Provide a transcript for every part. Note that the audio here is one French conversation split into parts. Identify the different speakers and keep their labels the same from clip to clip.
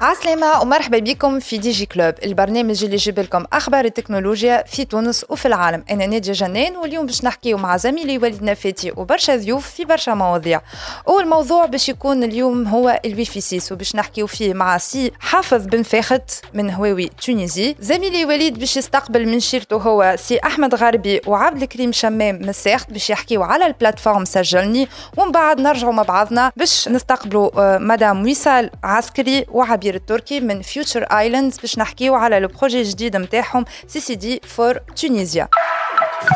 Speaker 1: عسلامة ومرحبا بكم في دي جي كلوب البرنامج اللي يجيب لكم أخبار التكنولوجيا في تونس وفي العالم. أنا نادية جنان واليوم باش نحكيو مع زميلي وليد نفاتي وبرشا ضيوف في برشا مواضيع. والموضوع باش يكون اليوم هو الويفي 6 وباش نحكيو فيه مع سي حافظ بن فاخت من هواوي تونيزي. زميلي وليد باش يستقبل من شيرته هو سي أحمد غربي وعبد الكريم شمام من الساخت باش يحكيو على البلاتفورم سجلني. ومن بعد نرجعوا مع بعضنا باش نستقبلوا آه، مدام وصال عسكري وعبير الكبير التركي من فيوتشر ايلاندز باش نحكيو على لو بروجي الجديد نتاعهم سي سي دي فور تونيزيا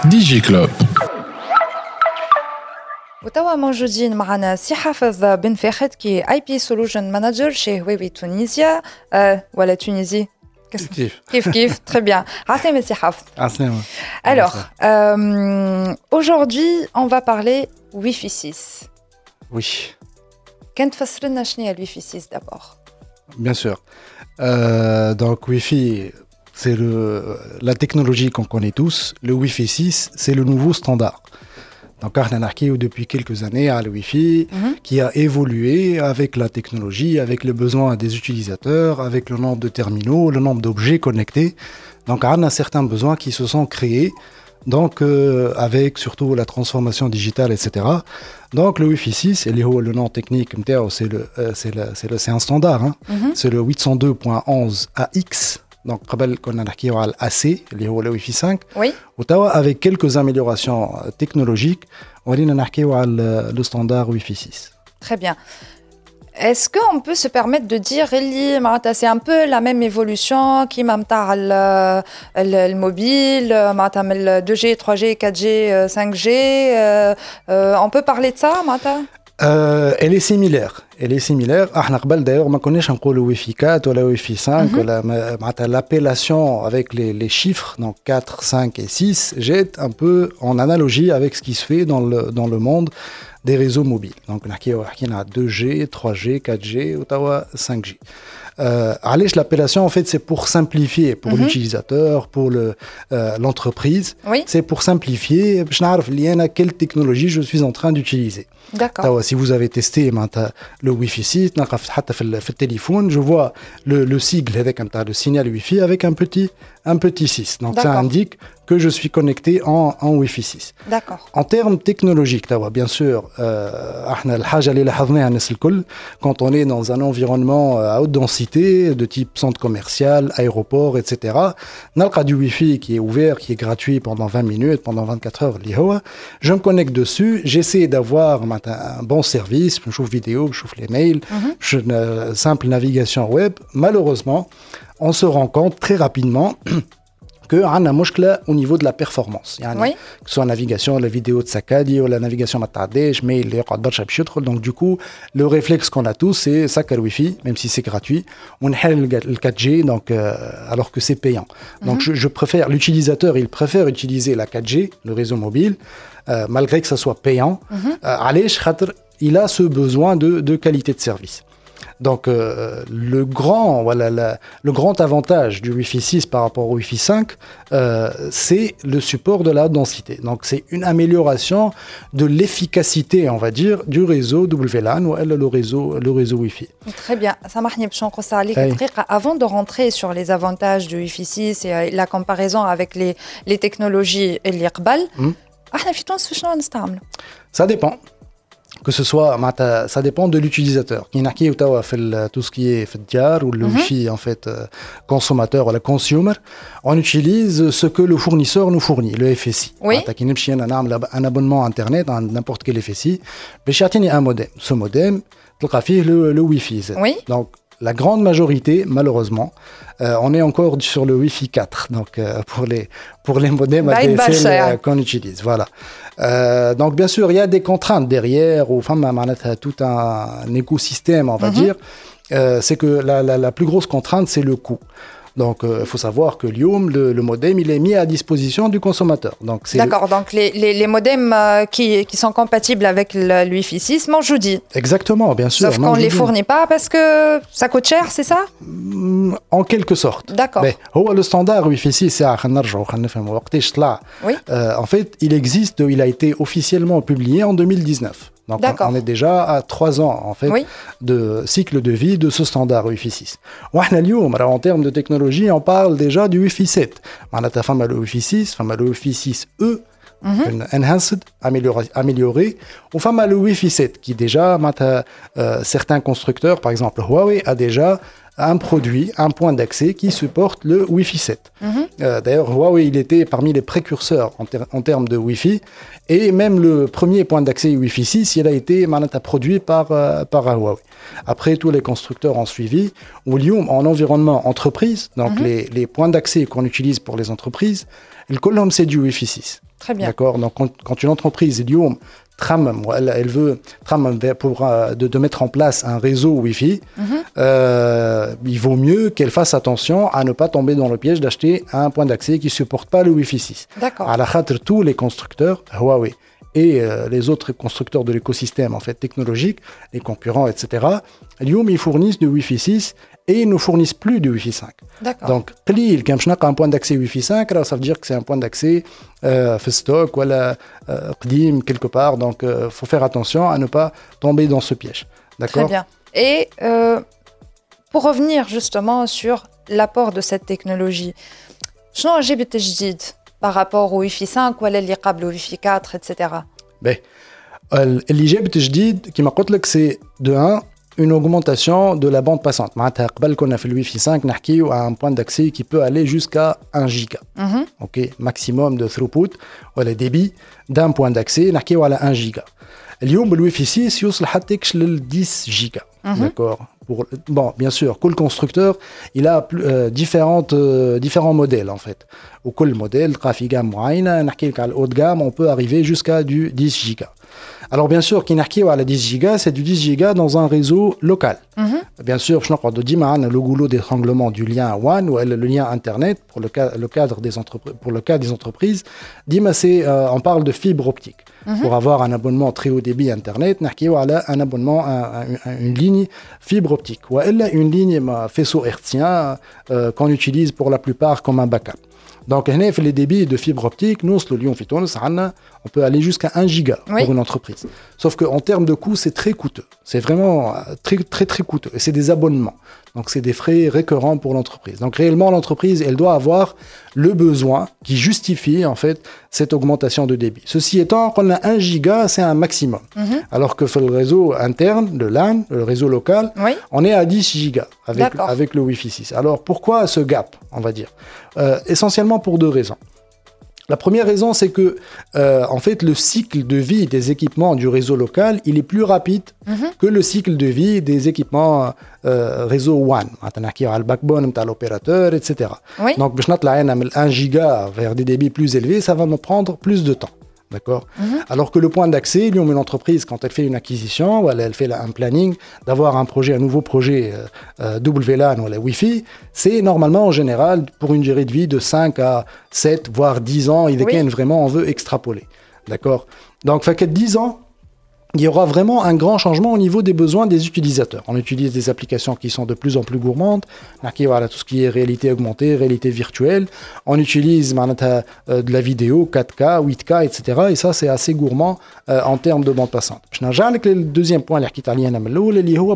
Speaker 2: ديجي كلوب
Speaker 1: وتوا موجودين معنا سي حافظ بن فاخد كي اي بي سولوشن مانجر شي هواوي تونيزيا أه ولا تونيزي
Speaker 3: كيف
Speaker 1: كيف كيف تري بيان عسلامة سي حافظ
Speaker 3: عسلامة
Speaker 1: Alors, euh, aujourd'hui, on va parler Wi-Fi 6.
Speaker 3: Oui,
Speaker 1: كان تفسر لنا شنو هي الويفي 6 d'abord
Speaker 3: Bien sûr. Euh, donc Wi-Fi, c'est la technologie qu'on connaît tous. Le Wi-Fi 6, c'est le nouveau standard. Donc on depuis quelques années à le Wi-Fi
Speaker 1: Mhm.
Speaker 3: qui a évolué avec la technologie, avec les besoins des utilisateurs, avec le nombre de terminaux, le nombre d'objets connectés. Donc on a certains besoins qui se sont créés. Donc, euh, avec surtout la transformation digitale, etc. Donc, le Wi-Fi 6, et le nom technique, c'est le, euh, le, c'est un standard, hein.
Speaker 1: mm-hmm.
Speaker 3: c'est le 802.11 AX. Donc, qu'on a parlé AC, le Wi-Fi 5.
Speaker 1: Oui.
Speaker 3: avec quelques améliorations euh, technologiques, on a parlé le standard Wi-Fi 6.
Speaker 1: Très bien. Est-ce qu'on peut se permettre de dire اللي معناتها c'est un peu la même évolution كيما نتاع ال- ال- الموبيل معناتها من ال 2G 3G 4G euh, 5G euh, euh, on peut parler de ça معناتها
Speaker 3: Euh, elle est similaire. Elle est similaire. احنا قبل d'ailleurs ما كناش نقولوا Wi-Fi 4 ولا Wi-Fi 5 ولا ما- معناتها l'appellation avec les, les chiffres donc 4, 5 et 6 jette un peu en analogie avec ce qui se fait dans le dans le monde des réseaux mobiles. Donc, on a 2G, 3G, 4G, Ottawa 5G. Euh, l'appellation, en fait, c'est pour simplifier pour mhm. l'utilisateur, pour euh, l'entreprise.
Speaker 1: Oui.
Speaker 3: C'est pour simplifier. Je sais pas quelle technologie je suis en train d'utiliser.
Speaker 1: D'accord.
Speaker 3: Si vous avez testé eh ben, le Wi-Fi site, le téléphone, je vois le, le sigle, le signal Wi-Fi avec un petit, un petit 6. Donc, ça indique que je suis connecté en, Wi-Fi 6.
Speaker 1: D'accord.
Speaker 3: En termes technologiques, bien sûr, euh, quand on est dans un environnement euh, à haute densité, de type centre commercial, aéroport, etc., a du Wi-Fi qui est ouvert, qui est gratuit pendant 20 minutes, pendant 24 heures, je me connecte dessus, j'essaie d'avoir un bon service, je trouve vidéo, je chauffe les mails, mhm. je, simple navigation web. Malheureusement, on se rend compte très rapidement qu'on a un problème au niveau de la performance. Yani,
Speaker 1: oui.
Speaker 3: Que ce soit la navigation, la vidéo de Sakadi ou la navigation Matadej, mais il est Donc, du coup, le réflexe qu'on a tous, c'est Sakar Wi-Fi, même si c'est gratuit. On a le 4G, donc, euh, alors que c'est payant. Donc, mhm. je, préfère, l'utilisateur, il préfère utiliser la 4G, le réseau mobile, euh, malgré que ça soit payant. Mm -hmm. il a ce besoin de qualité de service. Donc euh, le, grand, voilà, le grand avantage du Wi-Fi 6 par rapport au Wi-Fi 5, euh, c'est le support de la densité. Donc c'est une amélioration de l'efficacité, on va dire, du réseau WLAN ou le réseau, le réseau Wi-Fi.
Speaker 1: Très bien. Avant de rentrer sur les avantages du Wi-Fi 6 et euh, la comparaison avec les, les technologies et l'IRBAL, hmm. ah,
Speaker 3: ça dépend que ce soit ça dépend de l'utilisateur. Qui n'a qui tout ce qui est fait diar ou le mhm. wifi en fait euh, consommateur ou le consumer. On utilise ce que le fournisseur nous fournit le FSI
Speaker 1: oui.
Speaker 3: un abonnement internet n'importe quel FSI mais chacun un modem. Ce modem le, le wifi
Speaker 1: oui.
Speaker 3: donc la grande majorité, malheureusement, euh, on est encore sur le Wi-Fi 4, donc euh, pour les pour les modems ADSL euh, qu'on utilise, voilà. donc bien sûr, il y a des contraintes derrière, ou enfin, tout un, écosystème, on va mhm. dire. c'est que la, la, la, plus grosse contrainte, c'est le coût. Donc, il euh, faut savoir que l'IOM, le, modem, il est mis à disposition du consommateur.
Speaker 1: D'accord, donc les, les, modems euh, qui, qui, sont compatibles avec le, Wi-Fi 6 dit.
Speaker 3: Exactement, bien sûr.
Speaker 1: Sauf qu'on ne les fournit pas parce que ça coûte cher, c'est ça?
Speaker 3: Mm, En quelque sorte.
Speaker 1: D'accord. Mais
Speaker 3: le standard Wi-Fi 6, oui. Euh, en fait, il existe, il a été officiellement publié en 2019. Donc on, est déjà à trois ans en fait de cycle de vie de ce standard Wi-Fi 6. En termes de technologie, on parle déjà du Wi-Fi 7. On a le Wi-Fi 6, le Wi-Fi 6E, mhm. enhanced, amélioré, amélioré. Enfin, le Wi-Fi 7 qui déjà, euh, certains constructeurs, par exemple Huawei, a déjà un produit, un point d'accès qui supporte le Wi-Fi 7. Mhm. Euh, d'ailleurs, Huawei, il était parmi les précurseurs en, termes de Wi-Fi. Et même le premier point d'accès Wi-Fi 6, il a été produit par, euh, par Huawei. Après, tous les constructeurs ont suivi. William, en environnement entreprise, donc mhm. les, les, points d'accès qu'on utilise pour les entreprises, le colonne, c'est du Wi-Fi 6.
Speaker 1: Très bien.
Speaker 3: D'accord Donc, quand, une entreprise, Ilium, Tram, elle, elle veut, pour, euh, de, de, mettre en place un réseau Wi-Fi, mhm. euh, il vaut mieux qu'elle fasse attention à ne pas tomber dans le piège d'acheter un point d'accès qui ne supporte pas le Wi-Fi 6.
Speaker 1: D'accord.
Speaker 3: À la tous les constructeurs, Huawei et euh, les autres constructeurs de l'écosystème en fait technologique, les concurrents, etc. Lyoum, ils fournissent du Wi-Fi 6 et ils ne fournissent plus du Wi-Fi 5. Donc, قليل كان باش un point d'accès Wi-Fi 5 ça veut dire que c'est un point d'accès euh, stock ou euh, quelque part donc il euh, faut faire attention à ne pas tomber dans ce piège.
Speaker 1: D'accord Très bien. Et euh, pour revenir justement sur l'apport de cette technologie, شنو عجب التجديد par rapport au Wi-Fi 5 ou à au Wi-Fi 4 etc.
Speaker 3: Ben, اللي جاب التجديد كما قلت لك c'est de 1 une augmentation de la bande passante. قبل كنا في الوي في 5 نحكيو à un point d'accès qui peut aller jusqu'à 1 giga.
Speaker 1: Mhm.
Speaker 3: OK, maximum de throughput ولا débit d'un point d'accès نحكيو على 1 giga. اليوم بالوي في 6 يوصل حتى لل 10 giga. Mhm. D'accord bon, bien sûr, le constructeur, il a euh, différentes, euh, différents modèles en fait. Au cool modèle, trafic gamme on peut arriver jusqu'à du 10 giga. Alors bien sûr, Kinarki à la 10 giga, c'est du 10 giga dans un réseau local. Mhm. Bien sûr, je de dire le goulot d'étranglement du lien WAN ou le lien Internet pour le, le cadre des entreprises. Pour le cas des entreprises, Dima, c'est euh, on parle de fibre optique. Mhm. Pour avoir un abonnement très haut débit Internet, ou un abonnement, une ligne fibre optique. Ou une ligne faisceau hertzien euh, qu'on utilise pour la plupart comme un backup. Donc, les débits de fibre optique, nous, le Lyon on peut aller jusqu'à 1 giga pour une entreprise. Sauf qu'en termes de coût, c'est très coûteux. C'est vraiment euh, très, très, très coûteux. Et c'est des abonnements. Donc, c'est des frais récurrents pour l'entreprise. Donc, réellement, l'entreprise, elle doit avoir le besoin qui justifie, en fait, cette augmentation de débit. Ceci étant, quand on a 1 giga, c'est un maximum. Mhm. Alors que le réseau interne, le LAN, le réseau local, on est à 10 gigas avec, avec le Wi-Fi 6. Alors, pourquoi ce gap, on va dire? Euh, Essentiellement pour deux raisons. La première raison, c'est que euh, en fait, le cycle de vie des équipements du réseau local, il est plus rapide mhm. que le cycle de vie des équipements euh, réseau WAN. le backbone, l'opérateur, etc. Donc, je 1 giga vers des débits plus élevés, ça va me prendre plus de temps. D'accord mhm. Alors que le point d'accès, lui, une entreprise, quand elle fait une acquisition, ou elle, fait un planning, d'avoir un projet, un nouveau projet euh, euh WLAN ou la Wi-Fi, c'est normalement en général pour une durée de vie de 5 à 7, voire 10 ans. Il oui. vraiment, on veut extrapoler. D'accord Donc, fait que 10 ans, il y aura vraiment un grand changement au niveau des besoins des utilisateurs. On utilise des applications qui sont de plus en plus gourmandes, voilà, tout ce qui est réalité augmentée, réalité virtuelle. On utilise euh, de la vidéo 4K, 8K, etc. Et ça, c'est assez gourmand euh, en termes de bande passante. Je n'ai le deuxième point,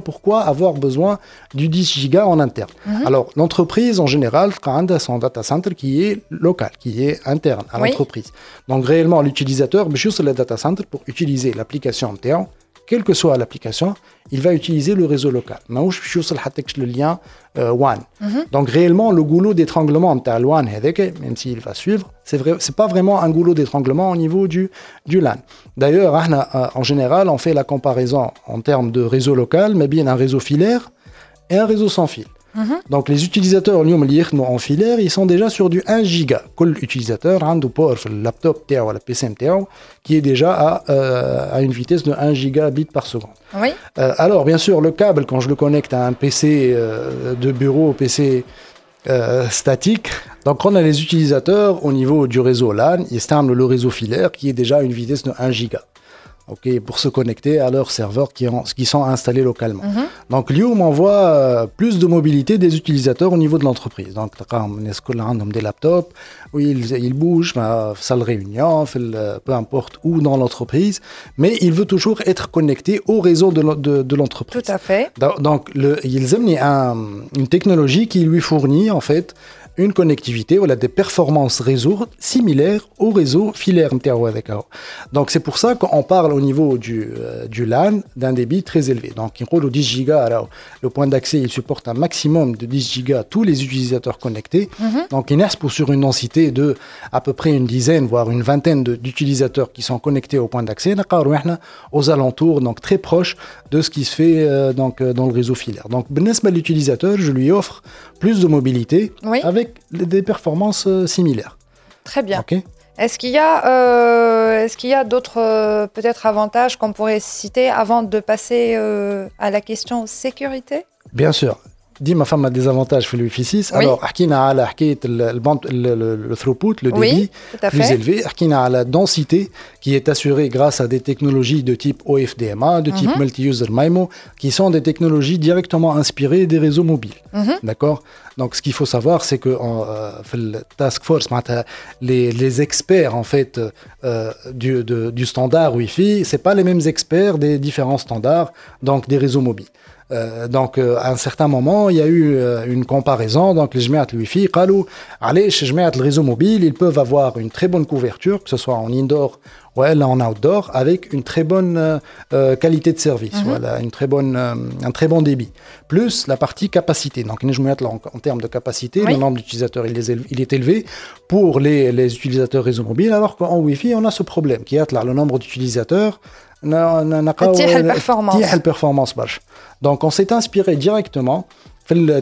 Speaker 3: pourquoi avoir besoin du 10 Go en interne? Mhm. Alors, l'entreprise, en général, a son data center qui est local, qui est interne à l'entreprise. Donc, réellement, l'utilisateur, je le data center pour utiliser l'application quelle que soit l'application, il va utiliser le réseau local. le lien euh, WAN. Mhm. Donc réellement, le goulot d'étranglement de WAN, même s'il va suivre, c'est vrai, c'est pas vraiment un goulot d'étranglement au niveau du, du LAN. D'ailleurs, euh, en général, on fait la comparaison en termes de réseau local, mais bien un réseau filaire et un réseau sans fil. Donc les utilisateurs en filaire, ils sont déjà sur du 1 giga. Quel utilisateur a un laptop ou le PC qui est déjà à, euh, à, une vitesse de 1 gigabit par seconde.
Speaker 1: Oui.
Speaker 3: Euh, alors bien sûr, le câble, quand je le connecte à un PC euh, de bureau, PC statique, donc on a les utilisateurs au niveau du réseau LAN, ils installent le réseau filaire qui est déjà à une vitesse de 1 giga pour se connecter à leurs serveurs qui, qui sont installés localement. Mhm. Donc, Lium envoie euh, plus de mobilité des utilisateurs au niveau de l'entreprise. Donc, des laptops où ils, ils bougent, salle réunion, peu importe où dans l'entreprise, mais il veut toujours être connecté au réseau de l'entreprise.
Speaker 1: Tout à fait.
Speaker 3: Donc, le, ils aiment une technologie qui lui fournit en fait une connectivité ou des performances réseau similaires au réseau filaire Donc c'est pour ça qu'on parle au niveau du, euh, du LAN d'un débit très élevé. Donc il roule au 10 gigas, alors le point d'accès il supporte un maximum de 10 gigas tous les utilisateurs connectés. Mhm. Donc il pour sur une densité de à peu près une dizaine voire une vingtaine d'utilisateurs qui sont connectés au point d'accès aux alentours donc très proche de ce qui se fait euh, donc euh, dans le réseau filaire. Donc l'utilisateur, je lui offre plus de mobilité avec des performances euh, similaires.
Speaker 1: Très bien. Est-ce qu'il y a, euh, est-ce qu'il y a d'autres euh, peut-être avantages qu'on pourrait citer avant de passer à la question sécurité
Speaker 3: Bien sûr. ديما فما des avantages في الويفي 6 alors حكينا على حكايه le throughput le débit plus élevé حكينا على densité qui est assurée grâce à des technologies de type OFDMA de type mhm. multi-user MIMO qui sont des technologies directement inspirées des réseaux mobiles mhm. d'accord Donc ce qu'il faut savoir, c'est que en, euh, task force, les, experts en fait euh, du, standard Wi-Fi, c'est pas les mêmes experts des différents standards, donc des réseaux mobiles. Euh, donc à un certain moment, il y a eu une comparaison. Donc les jmeiat Wi-Fi, allez, chez jmeiat le réseau mobile, ils peuvent avoir une très bonne couverture, que ce soit en indoor ou en outdoor, avec une très bonne qualité de service, mhm. voilà, une très bonne, un très bon débit. Plus la partie capacité. Donc en, en termes de capacité, le nombre d'utilisateurs il, il, est élevé pour les, les utilisateurs réseau mobile, alors qu'en Wi-Fi, on a ce problème qui est là, le nombre d'utilisateurs
Speaker 1: performance
Speaker 3: donc on s'est inspiré directement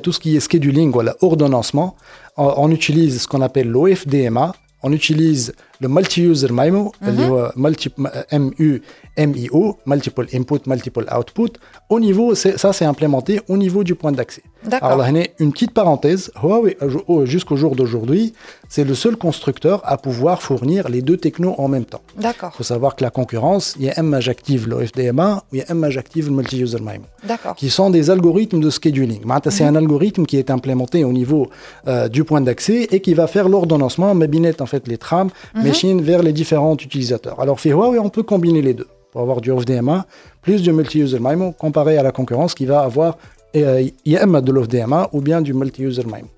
Speaker 3: tout ce qui est scheduling ou ordonnancement on utilise ce qu'on appelle l'OFDMA on utilise le multi-user MIMO, mhm. multi, MU, MIO, multiple input, multiple output, au niveau, ça c'est implémenté au niveau du point d'accès. Alors là, une petite parenthèse, Huawei, jusqu'au jour d'aujourd'hui, c'est le seul constructeur à pouvoir fournir les deux technos en même temps.
Speaker 1: D'accord.
Speaker 3: Il faut savoir que la concurrence, il y a un active le FDMA, il y a un active le multi-user MIMO.
Speaker 1: D'accord.
Speaker 3: Qui sont des algorithmes de scheduling. C'est mhm. un algorithme qui est implémenté au niveau euh, du point d'accès et qui va faire l'ordonnancement, mais binette en fait les trams, mhm. machines vers les différents utilisateurs. Alors, fait Huawei, on peut combiner les deux pour avoir du FDMA plus du multi-user MIMO comparé à la concurrence qui va avoir euh, de l'OFDMA ou bien du multi-user MIMO.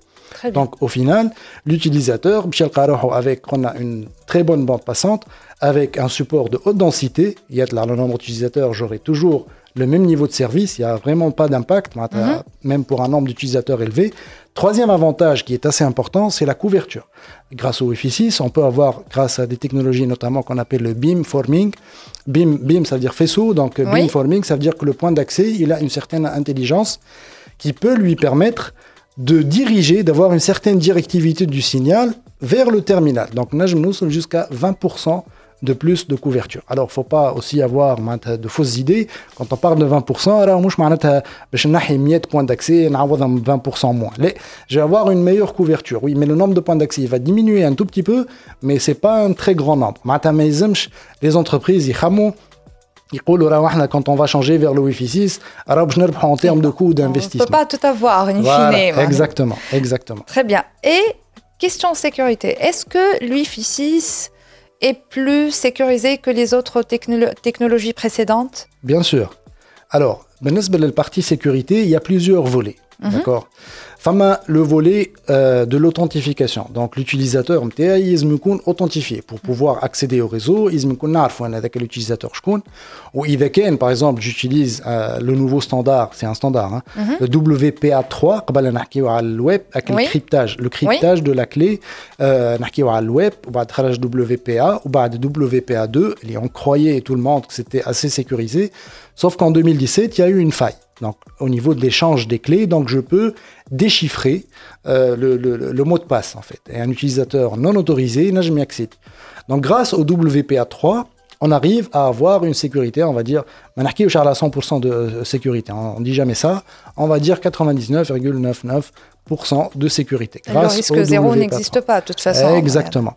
Speaker 3: Donc au final, l'utilisateur, avec on a une très bonne bande passante, avec un support de haute densité, il y a le nombre d'utilisateurs, j'aurai toujours le même niveau de service, il n'y a vraiment pas d'impact, mhm. même pour un nombre d'utilisateurs élevé. Troisième avantage qui est assez important, c'est la couverture. Grâce au Wi-Fi 6, on peut avoir, grâce à des technologies notamment qu'on appelle le beamforming, beam, beam ça veut dire faisceau, donc beamforming, ça veut dire que le point d'accès, il a une certaine intelligence qui peut lui permettre de diriger, d'avoir une certaine directivité du signal vers le terminal. Donc, nous sommes jusqu'à 20% de plus de couverture. Alors, il ne faut pas aussi avoir de fausses idées. Quand on parle de 20%, alors, moi, je vais points d'accès, 20% moins. Je vais avoir une meilleure couverture, oui, mais le nombre de points d'accès va diminuer un tout petit peu, mais ce n'est pas un très grand nombre. Les entreprises, ils quand on va changer vers le Wi-Fi 6, en termes de coût d'investissement.
Speaker 1: On ne peut pas tout avoir, in fine.
Speaker 3: Exactement, exactement.
Speaker 1: Très bien. Et question sécurité, est-ce que le Wi-Fi 6 est plus sécurisé que les autres technologies précédentes?
Speaker 3: Bien sûr. Alors, la partie sécurité, il y a plusieurs volets. Mhm. D'accord? Fama, le volet euh, de l'authentification. Donc, l'utilisateur il est authentifié. Pour pouvoir accéder au réseau, il est avec l'utilisateur Ou par exemple, j'utilise euh, le nouveau standard, c'est un standard, hein, mhm. le WPA3, le web, avec le cryptage. Le cryptage de la clé, euh, le web, ou WPA, ou WPA2, on croyait tout le monde que c'était assez sécurisé. Sauf qu'en 2017, il y a eu une faille. donc au niveau de l'échange des clés, donc je peux déchiffrer euh, le, le, le, mot de passe en fait. Et un utilisateur non autorisé n'a jamais accédé. Donc grâce au WPA3, on arrive à avoir une sécurité, on va dire, on à 100% de sécurité, on dit jamais ça, on va dire 99,99% de sécurité.
Speaker 1: Grâce le risque zéro n'existe pas, de toute façon.
Speaker 3: Exactement.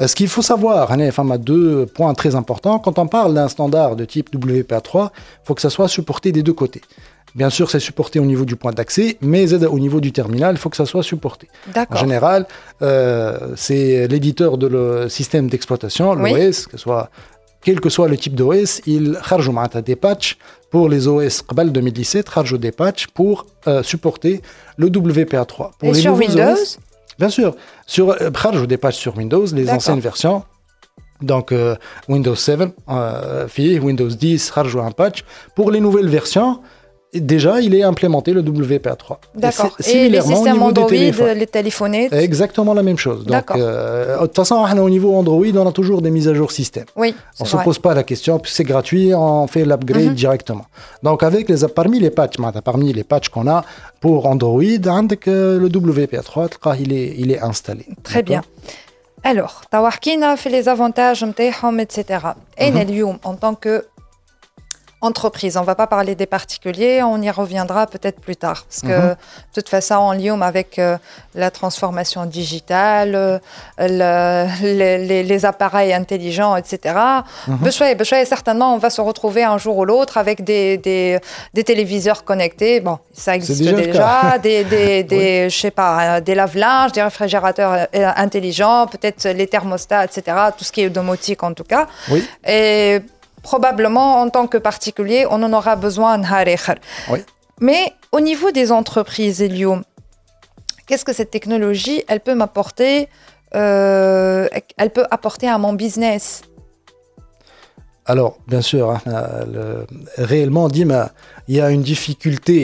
Speaker 3: Euh, ce qu'il faut savoir, enfin, deux points très importants. Quand on parle d'un standard de type WPA3, il faut que ça soit supporté des deux côtés. Bien sûr, c'est supporté au niveau du point d'accès, mais au niveau du terminal, il faut que ça soit supporté. En général, euh, c'est l'éditeur de le système d'exploitation, l'OS, quel que soit le type d'OS, il charge des patchs pour les OS Qbal 2017, charge des patchs pour supporter le WPA3.
Speaker 1: Et sur Windows
Speaker 3: Bien sûr, sur, euh, charge des patchs sur Windows, les anciennes versions. Donc euh, Windows 7, Windows 10, charge un patch. Pour les nouvelles versions, déjà, il est implémenté le WPA3.
Speaker 1: D'accord. Et les systèmes Android, les téléphones
Speaker 3: Exactement la même chose. Donc, euh, de toute façon, au niveau Android, on a toujours des mises à jour système.
Speaker 1: Oui.
Speaker 3: On ne se pose pas la question, c'est gratuit, on fait l'upgrade mhm. directement. Donc, avec les, parmi les patchs, parmi les patchs qu'on a pour Android, le WPA3, il est, il est installé.
Speaker 1: Très bien. Alors, tu as fait les avantages, etc. Et mm en tant que entreprise. On ne va pas parler des particuliers, on y reviendra peut-être plus tard. Parce que mhm. de toute façon, en lien avec euh, la transformation digitale, euh, les, appareils intelligents, etc., mm certainement, on va se retrouver un jour ou l'autre avec des, des, téléviseurs connectés. Bon, ça existe déjà, des, des, je sais pas, des lave-linges, des réfrigérateurs euh, intelligents, peut-être les thermostats, etc., tout ce qui est domotique en tout cas.
Speaker 3: Oui.
Speaker 1: Et probablement en tant que particulier, on en aura besoin
Speaker 3: oui.
Speaker 1: Mais au niveau des entreprises, Elium, qu'est-ce que cette technologie, elle peut m'apporter euh, Elle peut apporter à mon business?
Speaker 3: Alors, bien sûr, hein, le, réellement, il y a une difficulté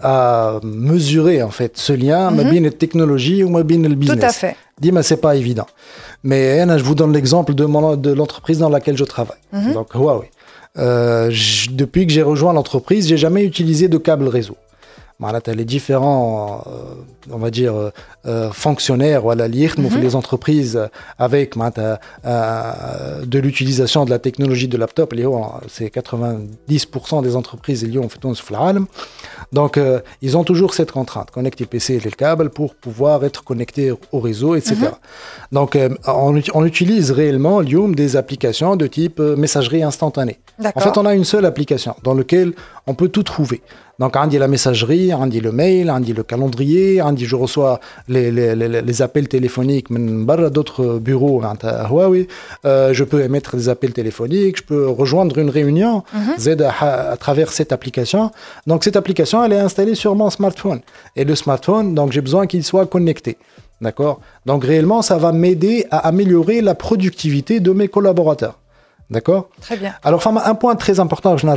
Speaker 3: à mesurer en fait ce lien, mm -hmm. la technologie ou le business.
Speaker 1: Tout à fait.
Speaker 3: Dima, c'est pas évident. Mais je vous donne l'exemple de, de l'entreprise dans laquelle je travaille. Mhm. Donc Huawei. Euh, depuis que j'ai rejoint l'entreprise, j'ai jamais utilisé de câble réseau les différents, euh, on va dire, euh, euh, fonctionnaires ou mhm. les entreprises avec de l'utilisation de la technologie de laptop, c'est 90% des entreprises qui ont fait Donc, ils ont toujours cette contrainte, connecter PC et les câbles pour pouvoir être connectés au réseau, etc. Mhm. Donc, on, utilise réellement des applications de type messagerie instantanée. En fait, on a une seule application dans laquelle on peut tout trouver. Donc, on dit la messagerie, on dit le mail, on dit le calendrier, on dit je reçois les, les, les, appels téléphoniques d'autres bureaux à Huawei. Euh, je peux émettre des appels téléphoniques, je peux rejoindre une réunion mhm. à, travers cette application. Donc, cette application, elle est installée sur mon smartphone. Et le smartphone, donc j'ai besoin qu'il soit connecté. D'accord? Donc, réellement, ça va m'aider à améliorer la productivité de mes collaborateurs. D'accord
Speaker 1: Très bien.
Speaker 3: Alors, un point très important je n'ai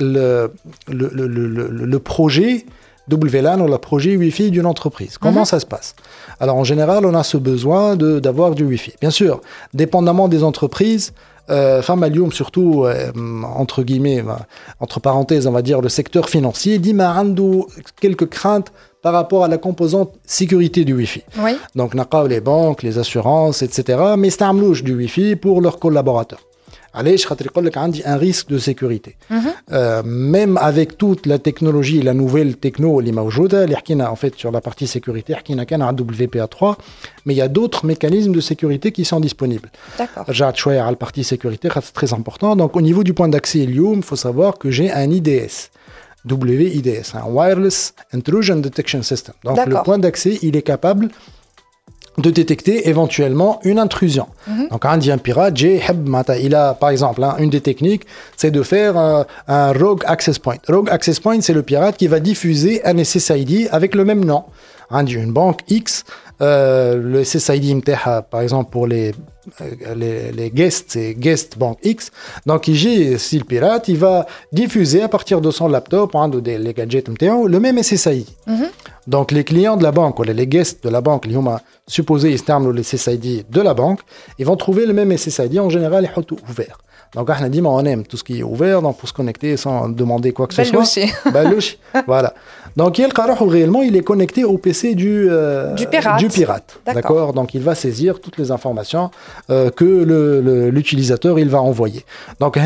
Speaker 3: le, le, le, le, projet WLAN ou le projet Wi-Fi d'une entreprise. Comment mhm. ça se passe Alors, en général, on a ce besoin d'avoir du Wi-Fi. Bien sûr, dépendamment des entreprises, euh, Famalium, surtout, euh, entre guillemets, entre parenthèses, on va dire, le secteur financier, dit quelques craintes par rapport à la composante sécurité du Wi-Fi.
Speaker 1: Oui.
Speaker 3: Donc, les banques, les assurances, etc. Mais c'est un du Wi-Fi pour leurs collaborateurs. Allez, je un risque de sécurité. Mhm. Euh, même avec toute la technologie, la nouvelle techno, en fait, sur la partie sécurité, WPA3, mais il y a d'autres mécanismes de sécurité qui sont disponibles.
Speaker 1: D'accord.
Speaker 3: J'ai la partie sécurité, c'est très important. Donc, au niveau du point d'accès Helium, il faut savoir que j'ai un IDS. WIDS, un Wireless Intrusion Detection System. Donc le point d'accès, il est capable de détecter éventuellement une intrusion. Mhm. Donc un un pirate, il a par exemple hein, une des techniques, c'est de faire un, rogue access point. Rogue access point, c'est le pirate qui va diffuser un SSID avec le même nom. Un une banque X, euh, le SSID par exemple pour les les, les guests, c'est guest bank X. Donc, il si le pirate, il va diffuser à partir de son laptop, hein, de, les gadgets, le même SSID. Mhm. Donc, les clients de la banque, ou les guests de la banque, les supposés, ils le SSID de la banque, ils vont trouver le même SSID, en général, ouvert. Donc, ah, on aime tout ce qui est ouvert, donc pour se connecter sans demander quoi que ce soit. Balouchi. voilà. Donc, il réellement, il est connecté au PC du, euh,
Speaker 1: du pirate.
Speaker 3: Du pirate.
Speaker 1: D'accord.
Speaker 3: Donc, il va saisir toutes les informations euh, que l'utilisateur il va envoyer. Donc,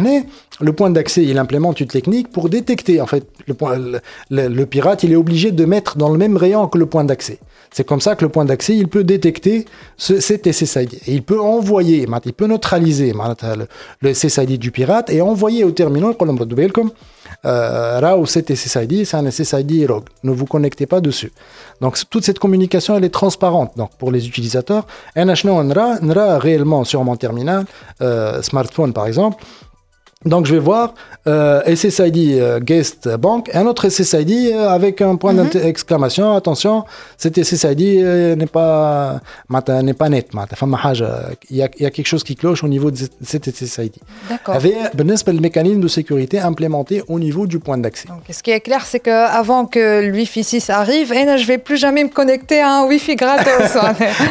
Speaker 3: le point d'accès, il implémente une technique pour détecter. En fait, le, le pirate, il est obligé de mettre dans le même rayon que le point d'accès. C'est comme ça que le point d'accès, il peut détecter ce, cet SSID. Il peut envoyer, il peut neutraliser le, le SSID du pirate et envoyer au terminal, comme euh, cet SSID, c'est un SSID rogue. Ne vous connectez pas dessus. Donc toute cette communication, elle est transparente. Donc pour les utilisateurs, NHN, NRA, NRA réellement sur mon terminal, euh, smartphone par exemple, donc je vais voir euh, SSID euh, guest bank et un autre SSID euh, avec un point mhm. d'exclamation. Attention, cet SSID euh, n'est pas n'est pas net. Il y, a, y a quelque chose qui cloche au niveau de cet SSID.
Speaker 1: D'accord.
Speaker 3: Avec le mécanisme de sécurité implémenté au niveau du point d'accès.
Speaker 1: Ce qui est clair, c'est que avant que l'Wi-Fi 6 arrive, et je vais plus jamais me connecter à un Wi-Fi gratos.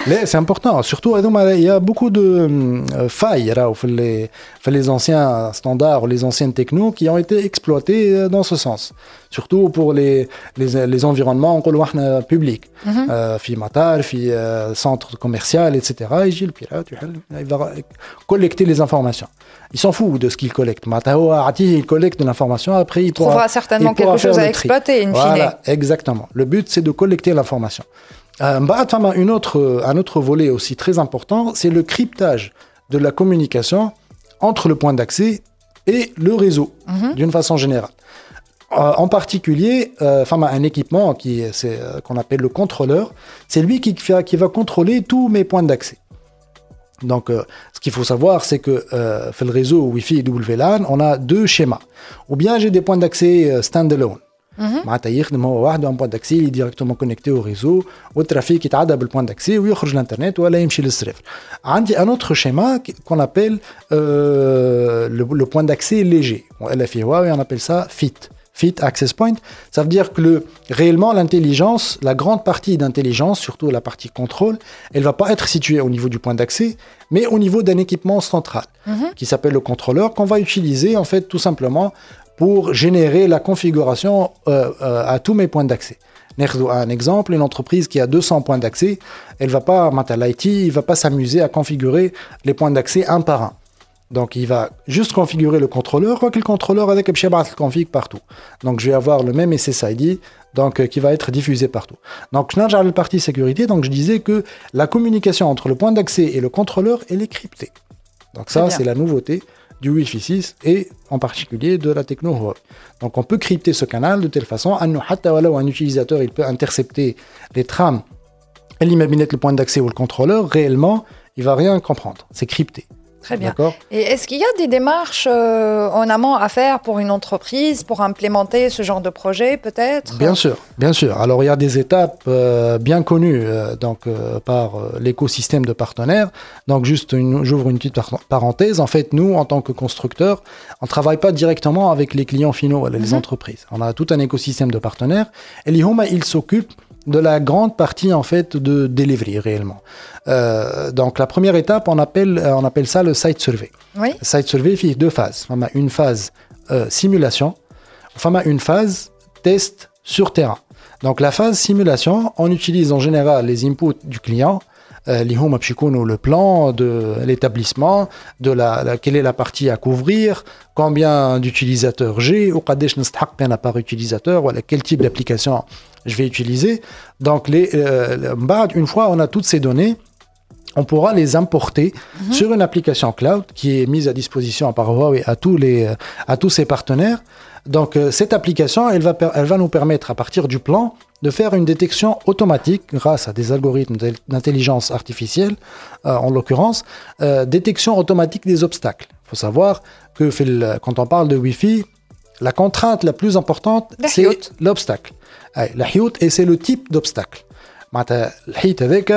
Speaker 3: c'est important. Surtout, il y a beaucoup de failles là, les les anciens standards, les anciennes technos qui ont été exploitées euh, dans ce sens. Surtout pour les, les, environnements en couloir euh, public. Mhm. Euh, Fimatar, mm centre commercial, etc. Il va collecter les informations. Il s'en fout de ce qu'il collecte. Matao Arti, il collecte de l'information, après il
Speaker 1: trouvera
Speaker 3: pourra, certainement
Speaker 1: quelque chose à exploiter, in fine.
Speaker 3: Voilà, exactement. Le but, c'est de collecter l'information. Euh, une autre, un autre volet aussi très important, c'est le cryptage de la communication entre le point d'accès et le réseau, d'une façon générale. Euh, en particulier, euh, un équipement qui c'est, euh, qu'on appelle le contrôleur, c'est lui qui, va contrôler tous mes points d'accès. Donc, ce qu'il faut savoir, c'est que fait le réseau Wi-Fi et WLAN, on a deux schémas. Ou bien j'ai des points d'accès standalone. معناتها يخدم هو وحده un point d'accès il est directement connecté au réseau والترافيك يتعدى بالبوان d'accès ويخرج الانترنت ولا يمشي للسيرفر. عندي un autre schéma qui- qu'on appelle euh, le, le point d'accès léger. Elle a fait Huawei, on appelle ça FIT. Fit Access Point, ça veut dire que le, réellement l'intelligence, la grande partie d'intelligence, surtout la partie contrôle, elle va pas être située au niveau du point d'accès, mais au niveau d'un équipement central qui s'appelle le contrôleur qu'on va utiliser en fait tout simplement pour générer la configuration euh, euh, à tous mes points d'accès. Un exemple, une entreprise qui a 200 points d'accès, elle va pas, l'IT, il va pas s'amuser à configurer les points d'accès un par un. Donc il va juste configurer le contrôleur, quoique le contrôleur avec le config partout. Donc je vais avoir le même SSID donc, euh, qui va être diffusé partout. Donc je à la partie sécurité, donc je disais que la communication entre le point d'accès et le contrôleur, est cryptée. Donc ça, c'est la nouveauté du Wi-Fi 6 et en particulier de la techno Huawei. Donc on peut crypter ce canal de telle façon un utilisateur il peut intercepter les trames le point d'accès ou le contrôleur, réellement, il va rien comprendre. C'est crypté.
Speaker 1: Très bien. Et est-ce qu'il y a des démarches euh, en amont à faire pour une entreprise, pour implémenter ce genre de projet, peut-être?
Speaker 3: Bien sûr, bien sûr. Alors il y a des étapes euh, bien connues euh, donc par l'écosystème de partenaires. Donc juste, j'ouvre une petite par- parenthèse. En fait, nous, en tant que constructeurs, on travaille pas directement avec les clients finaux, les entreprises. On a tout un écosystème de partenaires. Et l'IHOMA, il s'occupe de la grande partie en fait de delivery réellement. Euh, donc la première étape, on appelle, euh, on appelle ça le site survey. Site survey fait deux phases. On a une phase euh, simulation, on a une phase test sur terrain. Donc la phase simulation, on utilise en général les inputs du client, les home le plan de l'établissement, de la, quelle est la partie à couvrir, combien d'utilisateurs j'ai, ou par utilisateur, voilà, quel type d'application je vais utiliser. Donc, les, euh, une fois on a toutes ces données, on pourra les importer mhm. sur une application cloud qui est mise à disposition par Huawei à tous, les, euh, à tous ses partenaires. Donc, euh, cette application, elle va, elle va nous permettre, à partir du plan, de faire une détection automatique grâce à des algorithmes d'intelligence artificielle, euh, en l'occurrence, détection automatique des obstacles. Il faut savoir que quand on parle de Wi-Fi, la contrainte la plus importante, c'est l'obstacle. Ah, La hiout, et c'est le type d'obstacle. معناتها الحيط هذاك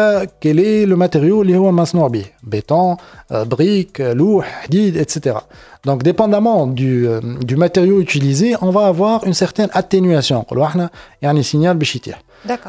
Speaker 3: quel est le matériau اللي هو مصنوع به béton euh, brique لوح حديد etc donc dépendamment du, euh, du matériau utilisé on va avoir une certaine atténuation نقولوا احنا يعني signal باش يتيح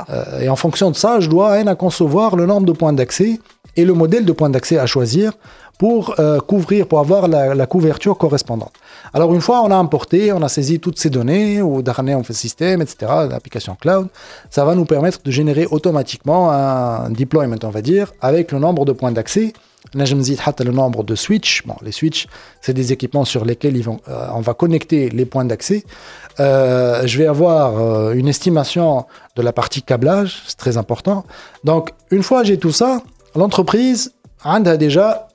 Speaker 3: Euh, et en fonction de ça, je dois à concevoir le nombre de points d'accès et le modèle de points d'accès à choisir pour euh, couvrir, pour avoir la, couverture correspondante. Alors une fois on a importé, on a saisi toutes ces données, ou dernier on fait système, etc., l'application cloud, ça va nous permettre de générer automatiquement un deployment, on va dire, avec le nombre de points d'accès. Là, je me dis le nombre de switches. Bon, les switches, c'est des équipements sur lesquels euh, on va connecter les points d'accès. Euh, je vais avoir une estimation de la partie câblage, c'est très important. Donc, une fois j'ai tout ça, l'entreprise a déjà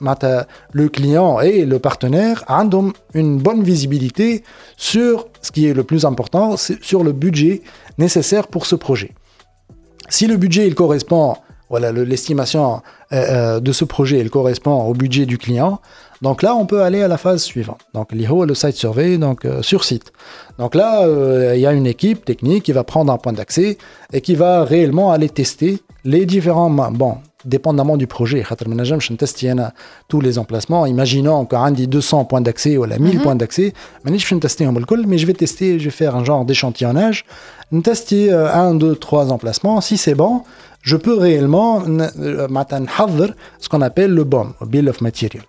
Speaker 3: le client et le partenaire ont une bonne visibilité sur ce qui est le plus important, sur le budget nécessaire pour ce projet. Si le budget il correspond, voilà, l'estimation euh, euh, de ce projet il correspond au budget du client, donc là on peut aller à la phase suivante. Donc l'IHO, le site survey, donc euh, sur site. Donc là il y a une équipe technique qui va prendre un point d'accès et qui va réellement aller tester les différents bon dépendamment du projet. Je teste tous les emplacements. Imaginons qu'on a 200 points d'accès ou 1000 points d'accès. Je vais tester mais je vais tester, je vais faire un genre d'échantillonnage. Je tester un, deux, trois emplacements. Si c'est bon, je peux réellement ce qu'on appelle le BOM, Bill of Material.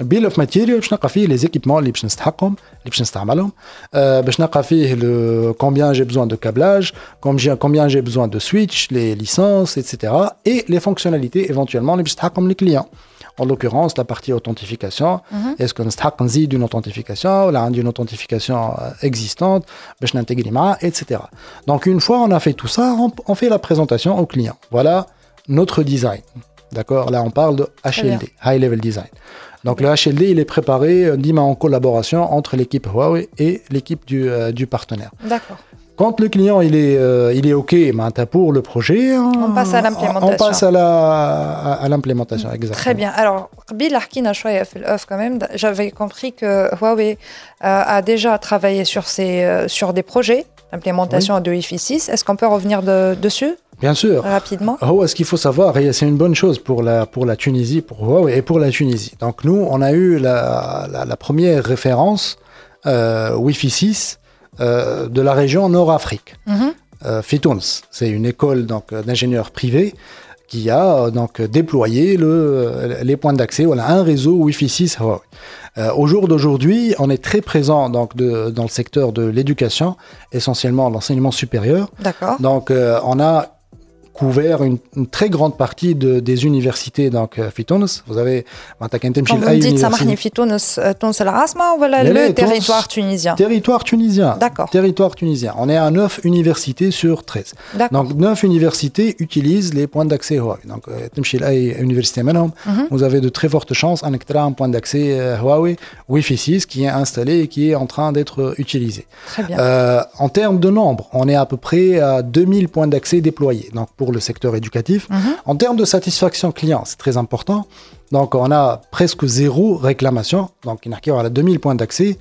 Speaker 3: Bill of Material, je نلقى فيه les équipements اللي باش نستحقهم اللي باش نستعملهم باش نلقى فيه le combien j'ai besoin de câblage combien combien j'ai besoin de switch les licences etc et les fonctionnalités éventuellement اللي باش نستحقهم les clients en l'occurrence la partie authentification est-ce qu'on نستحق نزيد une authentification ولا عندي une authentification existante باش ننتقل معاه etc donc une fois on a fait tout ça on, on fait la présentation au client voilà notre design D'accord Là, on parle de HLD, High Level Design. Donc le HLD, il est préparé, euh, en collaboration entre l'équipe Huawei et l'équipe du, euh, du partenaire.
Speaker 1: D'accord.
Speaker 3: Quand le client il est, euh, il est OK pour le projet,
Speaker 1: on passe à l'implémentation.
Speaker 3: On passe à, la, à, l'implémentation, exactement.
Speaker 1: Très bien. Alors, quand même, j'avais compris que Huawei a déjà travaillé sur, ces, sur des projets d'implémentation de Wi-Fi 6. Est-ce qu'on peut revenir dessus?
Speaker 3: Bien sûr.
Speaker 1: Rapidement.
Speaker 3: Oh, ce qu'il faut savoir, et c'est une bonne chose pour la, pour la Tunisie, pour Huawei et pour la Tunisie. Donc nous, on a eu la, la, première référence euh, Wi-Fi 6 euh, de la région Nord-Afrique. Mm -hmm. c'est une école donc d'ingénieurs privés qui a donc déployé le, les points d'accès, voilà, un réseau Wi-Fi 6 Huawei. au jour d'aujourd'hui, on est très présent donc de, dans le secteur de l'éducation, essentiellement l'enseignement supérieur.
Speaker 1: D'accord.
Speaker 3: Donc on a couvert une, une, très grande partie de, des universités donc Fitounes. Vous avez
Speaker 1: Quand vous dites Samahni Fitounes, Tunis العاصمة ولا le territoire tunisien
Speaker 3: Territoire tunisien.
Speaker 1: D'accord.
Speaker 3: Territoire tunisien. On est à 9 universités sur 13. Donc 9 universités utilisent les points d'accès Huawei. Donc تمشي لأي université منهم, vous avez de très fortes chances أنك ترى un point d'accès Huawei Wi-Fi 6 qui est installé et qui est en train d'être utilisé.
Speaker 1: Très bien.
Speaker 3: Euh, en termes de nombre, on est à peu près à 2000 points d'accès déployés. Donc pour le secteur éducatif. Mhm. En termes de satisfaction client, c'est très important. Donc, on a presque zéro réclamation. Donc, il y a 2000 points d'accès.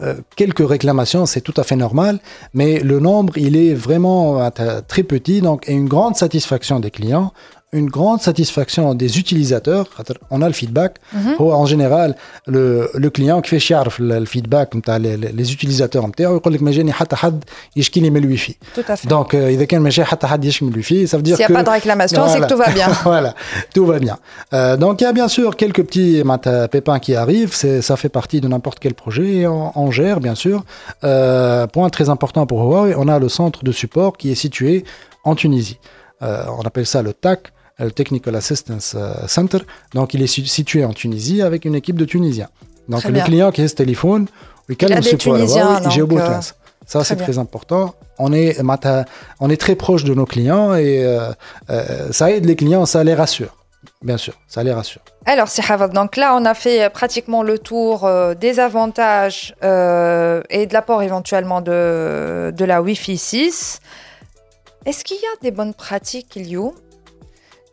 Speaker 3: Euh, quelques réclamations, c'est tout à fait normal, mais le nombre, il est vraiment euh, très petit, donc et une grande satisfaction des clients une grande satisfaction des utilisateurs. On a le feedback. Mhm. En général, le, le client qui fait chier le feedback, les, les utilisateurs, il dit que je n'ai pas de
Speaker 1: wifi. Tout à fait.
Speaker 3: Donc, il y a le wifi, ça veut dire.
Speaker 1: S'il n'y a pas de réclamation, c'est que tout va bien.
Speaker 3: voilà, tout va bien. Euh, donc, il y a bien sûr quelques petits pépins qui arrivent. Ça fait partie de n'importe quel projet. On, on, gère, bien sûr. Euh, point très important pour Huawei, on a le centre de support qui est situé en Tunisie. Euh, on appelle ça le TAC le Technical Assistance euh, Center. Donc, il est situé en Tunisie avec une équipe de Tunisiens. Donc, le client qui a ce téléphone,
Speaker 1: il a des Tunisiens, donc,
Speaker 3: euh, Ça, c'est très important. On est, on est très proche de nos clients et euh, ça aide les clients, ça les rassure. Bien sûr, ça les rassure.
Speaker 1: Alors, c'est donc là, on a fait pratiquement le tour des avantages et de l'apport éventuellement de, de la Wi-Fi 6. Est-ce qu'il y a des bonnes pratiques, Iliou,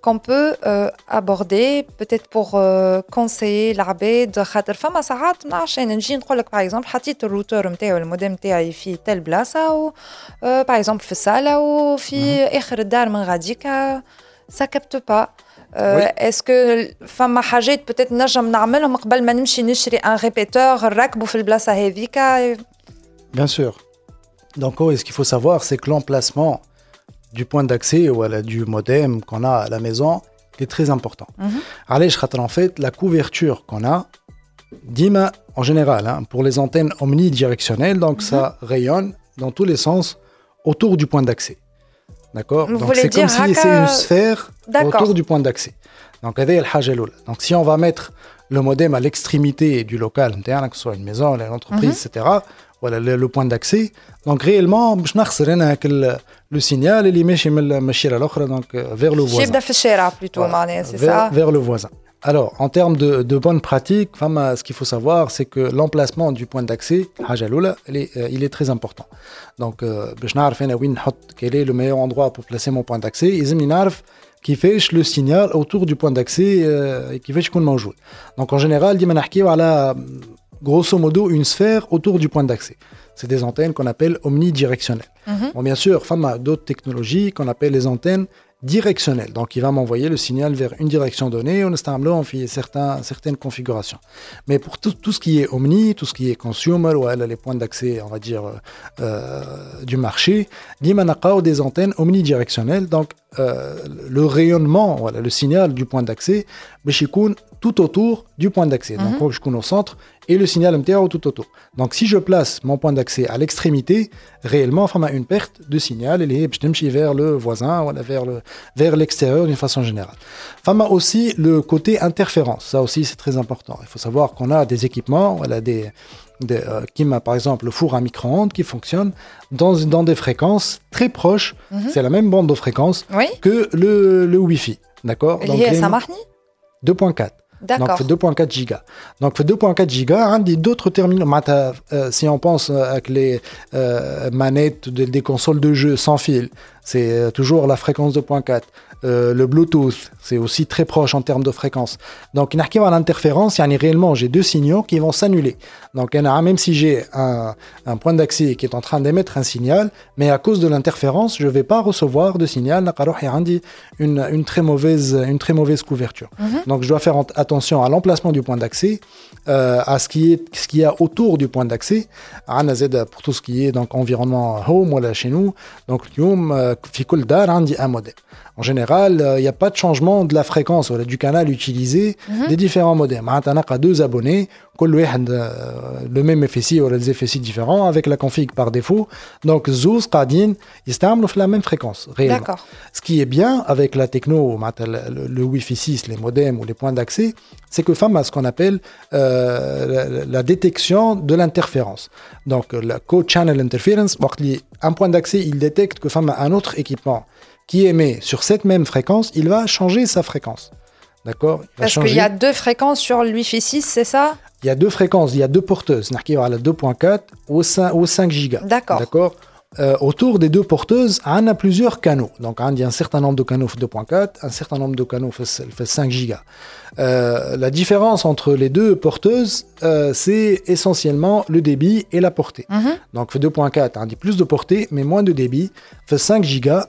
Speaker 1: qu'on peut euh, aborder peut-être pour euh, conseiller l'abed خاطر فما ساعات ما نعرفش انا نجي نقول لك باغ اكزومبل حطيت الروتور نتاعو الموديم نتاعي في تل بلاصه و باغ اكزومبل في الصاله وفي اخر الدار من غاديكا سا كابتو با اسكو فما حاجات بتيت نجم نعملهم قبل ما نمشي نشري ان ريبيتور نركبه في البلاصه هذيك
Speaker 3: Bien sûr. Donc, oh, ce qu'il faut savoir, c'est que l'emplacement du point d'accès ou du modem qu'on a à la maison est très important. Allez, en fait, la couverture qu'on a, Dima, en général, hein, pour les antennes omnidirectionnelles, donc ça rayonne dans tous les sens autour du point d'accès. D'accord
Speaker 1: Donc c'est comme
Speaker 3: si c'est une sphère autour du point d'accès. Donc, donc si on va mettre le modem à l'extrémité du local, que ce soit une maison, une entreprise, etc., voilà le, point d'accès. Donc réellement, je n'ai le signal et l'image donc vers le voisin.
Speaker 1: plutôt, c'est ça
Speaker 3: Vers le voisin. Alors, en termes de, de bonnes pratiques, ce qu'il faut savoir, c'est que l'emplacement du point d'accès, euh, il est très important. Donc, quel est le meilleur endroit pour placer mon point d'accès. Qui fait le signal autour du point d'accès euh, et qui fait qu'on. Donc, en général, il y a grosso modo une sphère autour du point d'accès. C'est des antennes qu'on appelle omnidirectionnelles. Mhm. Bon, bien sûr, y a d'autres technologies qu'on appelle les antennes directionnelles. Donc, il va m'envoyer le signal vers une direction donnée. On on fait certains, certaines configurations. Mais pour tout, tout, ce qui est omni, tout ce qui est consumer, ou les points d'accès, on va dire, euh, euh du marché, il y a des antennes omnidirectionnelles. Donc, euh, le rayonnement, voilà, le signal du point d'accès, tout autour du point d'accès. Donc, mhm. je connais au centre et le signal MTA tout autour. Donc, si je place mon point d'accès à l'extrémité, réellement, a une perte de signal et je vers le voisin ou vers le vers l'extérieur d'une façon générale. A aussi le côté interférence. Ça aussi, c'est très important. Il faut savoir qu'on a des équipements, voilà, des, des euh, qui m'a par exemple le four à micro-ondes qui fonctionne dans, dans des fréquences très proches. Mhm. C'est la même bande de fréquences que le, le Wi-Fi. D'accord?
Speaker 1: Donc,
Speaker 3: 2.4. Donc, fait 2.4 gigas. Donc, fait 2.4 gigas. Hein, d'autres terminaux. Euh, si on pense euh, avec les euh, manettes des consoles de jeu sans fil, c'est toujours la fréquence 2.4. Euh, le Bluetooth, c'est aussi très proche en termes de fréquence. Donc, il y a l'interférence, il y a réellement, j'ai deux signaux qui vont s'annuler. Donc, même si j'ai un, un, point d'accès qui est en train d'émettre un signal, mais à cause de l'interférence, je ne vais pas recevoir de signal. Une, une, très mauvaise, une très mauvaise couverture. Mhm. Donc, je dois faire attention à l'emplacement du point d'accès, euh, à ce qui est ce qu'il y a autour du point d'accès. Pour tout ce qui est donc environnement home, voilà, chez nous. Donc, euh, un modèle. En général, il euh, n'y a pas de changement de la fréquence du canal utilisé mhm. des différents modems. On a deux abonnés, euh, le même FSI ou des FSI différents avec la config par défaut. Donc, Zouz, Qadin, ils sont la même fréquence, réellement. Ce qui est bien avec la techno, le, Wi-Fi 6, les modems ou les points d'accès, c'est que femme a ce qu'on appelle euh, la, détection de l'interférence. Donc, la co-channel interference, un point d'accès, il détecte que femme a un autre équipement qui émet sur cette même fréquence, il va changer sa fréquence. D'accord?
Speaker 1: Parce qu'il y a deux fréquences sur le Wi-Fi 6, c'est ça?
Speaker 3: Il y a deux fréquences, il y a deux porteuses. Il y a 2.4 ou 5, ou 5 gigas.
Speaker 1: D'accord.
Speaker 3: D'accord? Euh, autour des deux porteuses, on a plusieurs canaux. Donc, y a un certain nombre de canaux 2.4, un certain nombre de canaux fait 5 gigas. Euh, la différence entre les deux porteuses, euh, c'est essentiellement le débit et la portée. Mhm. Donc, fait 2.4, on dit plus de portée, mais moins de débit. Fait 5 gigas,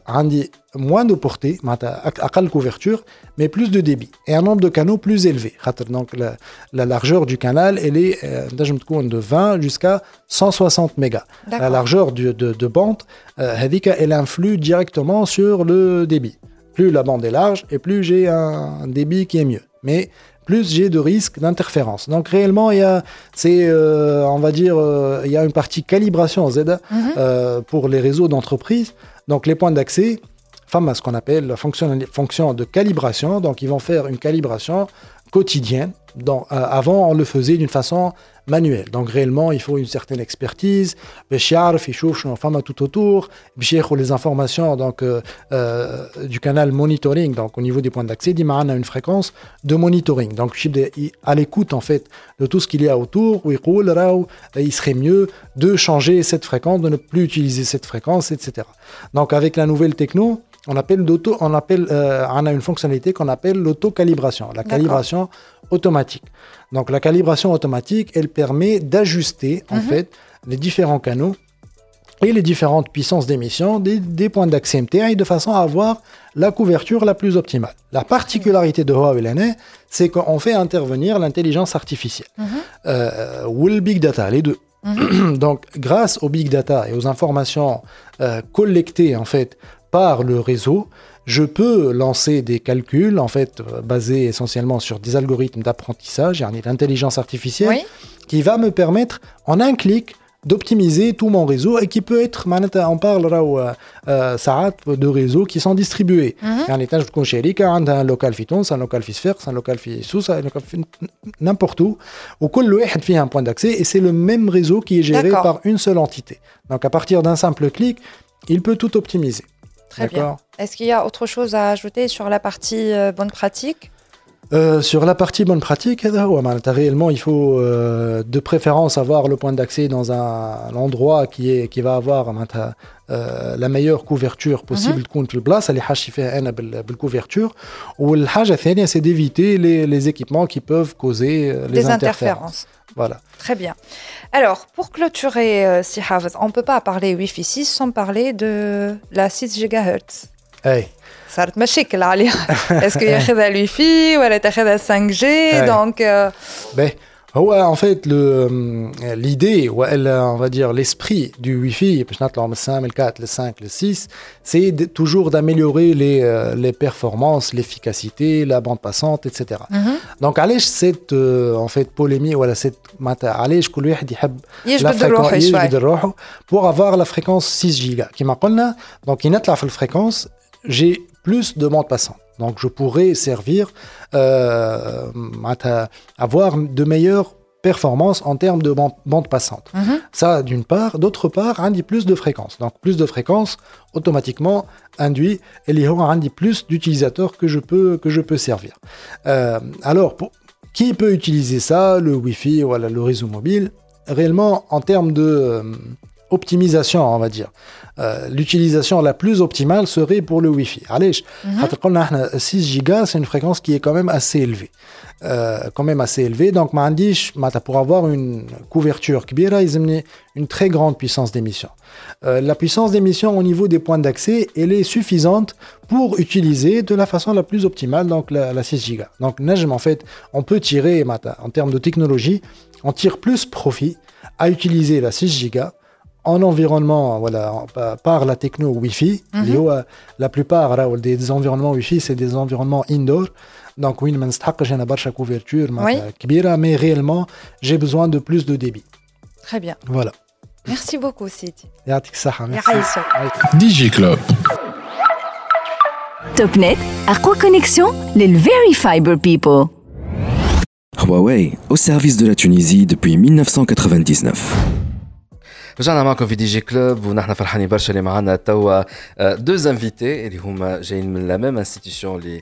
Speaker 3: moins de portée, à couverture, mais plus de débit. Et un nombre de canaux plus élevé. Donc, la, largeur du canal, elle est euh, de 20 jusqu'à 160 mégas. La largeur de, de bande, elle influe directement sur le débit. Plus la bande est large et plus j'ai un débit qui est mieux mais plus j'ai de risques d'interférence. Donc réellement, il y a, c'est, euh, on va dire, euh, il y a une partie calibration Z mhm. euh, pour les réseaux d'entreprise. Donc les points d'accès, enfin, ce qu'on appelle la fonction de calibration. Donc ils vont faire une calibration quotidienne. Donc, avant, on le faisait d'une façon manuel. Donc réellement, il faut une certaine expertise. femme tout autour. les informations donc, euh, euh, du canal monitoring, donc au niveau des points d'accès, on a une fréquence de monitoring. Donc à l'écoute en fait de tout ce qu'il y a autour, il serait mieux de changer cette fréquence, de ne plus utiliser cette fréquence, etc. Donc avec la nouvelle techno, on appelle on appelle, euh, on a une fonctionnalité qu'on appelle l'auto-calibration, la calibration automatique. Donc la calibration automatique, elle permet d'ajuster en mhm. fait les différents canaux et les différentes puissances d'émission des, points d'accès MTI de façon à avoir la couverture la plus optimale. La particularité de Huawei c'est qu'on fait intervenir l'intelligence artificielle mhm. euh, ou le big data, les deux. Mhm. Donc, grâce au big data et aux informations euh, collectées en fait par le réseau, je peux lancer des calculs, en fait, basés essentiellement sur des algorithmes d'apprentissage, l'intelligence artificielle, qui va me permettre, en un clic, d'optimiser tout mon réseau et qui peut être, on parle là où, euh, euh, de réseaux qui sont distribués. Il y a un local fiton, un local fisfer, un local sous, un n'importe où. Où chacun fait un point d'accès et c'est le même réseau qui est géré par une seule entité. Donc à partir d'un simple clic, il peut tout optimiser.
Speaker 1: Très bien. Est-ce qu'il y a autre chose à ajouter sur la partie euh, bonne pratique?
Speaker 3: Euh, sur la partie bonne pratique, réellement, il faut euh, de préférence avoir le point d'accès dans un, endroit qui, est, qui va avoir euh, la meilleure couverture possible contre le place, les couverture. Ou le c'est d'éviter les, les, équipements qui peuvent causer les interférences. Voilà.
Speaker 1: Très bien. Alors, pour clôturer, euh, si on ne peut pas parler Wi-Fi 6 sans parler de la 6 GHz.
Speaker 3: Hey.
Speaker 1: Ça va être là. Est-ce qu'il y a la Wi-Fi ou
Speaker 3: elle est la 5G hey. Donc. Euh... Ben, هو en fait l'idée ou on va dire l'esprit du Wi-Fi باش نطلعوا من 5 le 4 le 5 le 6 c'est toujours d'améliorer les euh, les performances l'efficacité la bande passante etc donc علاش cette en fait polémique ولا cette معناتها علاش كل واحد يحب
Speaker 1: يجبد روحه
Speaker 3: يجبد روحه pour avoir la fréquence 6 giga كما قلنا donc ينطلع في الفريكونس j'ai plus de bande passante. Donc je pourrais servir, euh, avoir de meilleures performances en termes de bande, passante. Mhm. Ça, d'une part. D'autre part, induit plus de fréquences. Donc plus de fréquences, automatiquement, induit et il y aura plus d'utilisateurs que, je peux, que je peux servir. Euh, alors, qui peut utiliser ça? Le Wi-Fi ou le réseau mobile Réellement, en termes de... Euh, optimisation, on va dire. Euh, l'utilisation la plus optimale serait pour le Wi-Fi. Allez, 6 Go, c'est une fréquence qui est quand même assez élevée. Euh, quand même assez élevée. Donc, pour avoir une couverture ils une très grande puissance d'émission. Euh, la puissance d'émission au niveau des points d'accès, elle est suffisante pour utiliser de la façon la plus optimale donc la, 6 Go. Donc, en fait, on peut tirer, en termes de technologie, on tire plus profit à utiliser la 6 Go en environnement, voilà, par la techno Wi-Fi. Mhm. La plupart des environnements Wi-Fi, c'est des environnements indoor. Donc, oui, j'ai une barre couverture, mais réellement, j'ai besoin de plus de débit.
Speaker 1: Très bien.
Speaker 3: Voilà.
Speaker 1: Merci beaucoup, Sidi.
Speaker 3: Merci.
Speaker 2: DigiClub.
Speaker 4: TopNet, à quoi connexion Les Very Fiber People.
Speaker 5: Huawei, au service de la Tunisie depuis 1999.
Speaker 6: رجعنا معكم في دي جي كلوب ونحن فرحانين برشا اللي معنا توا دوز انفيتي اللي هما جايين من لا ميم انستيتيوشن اللي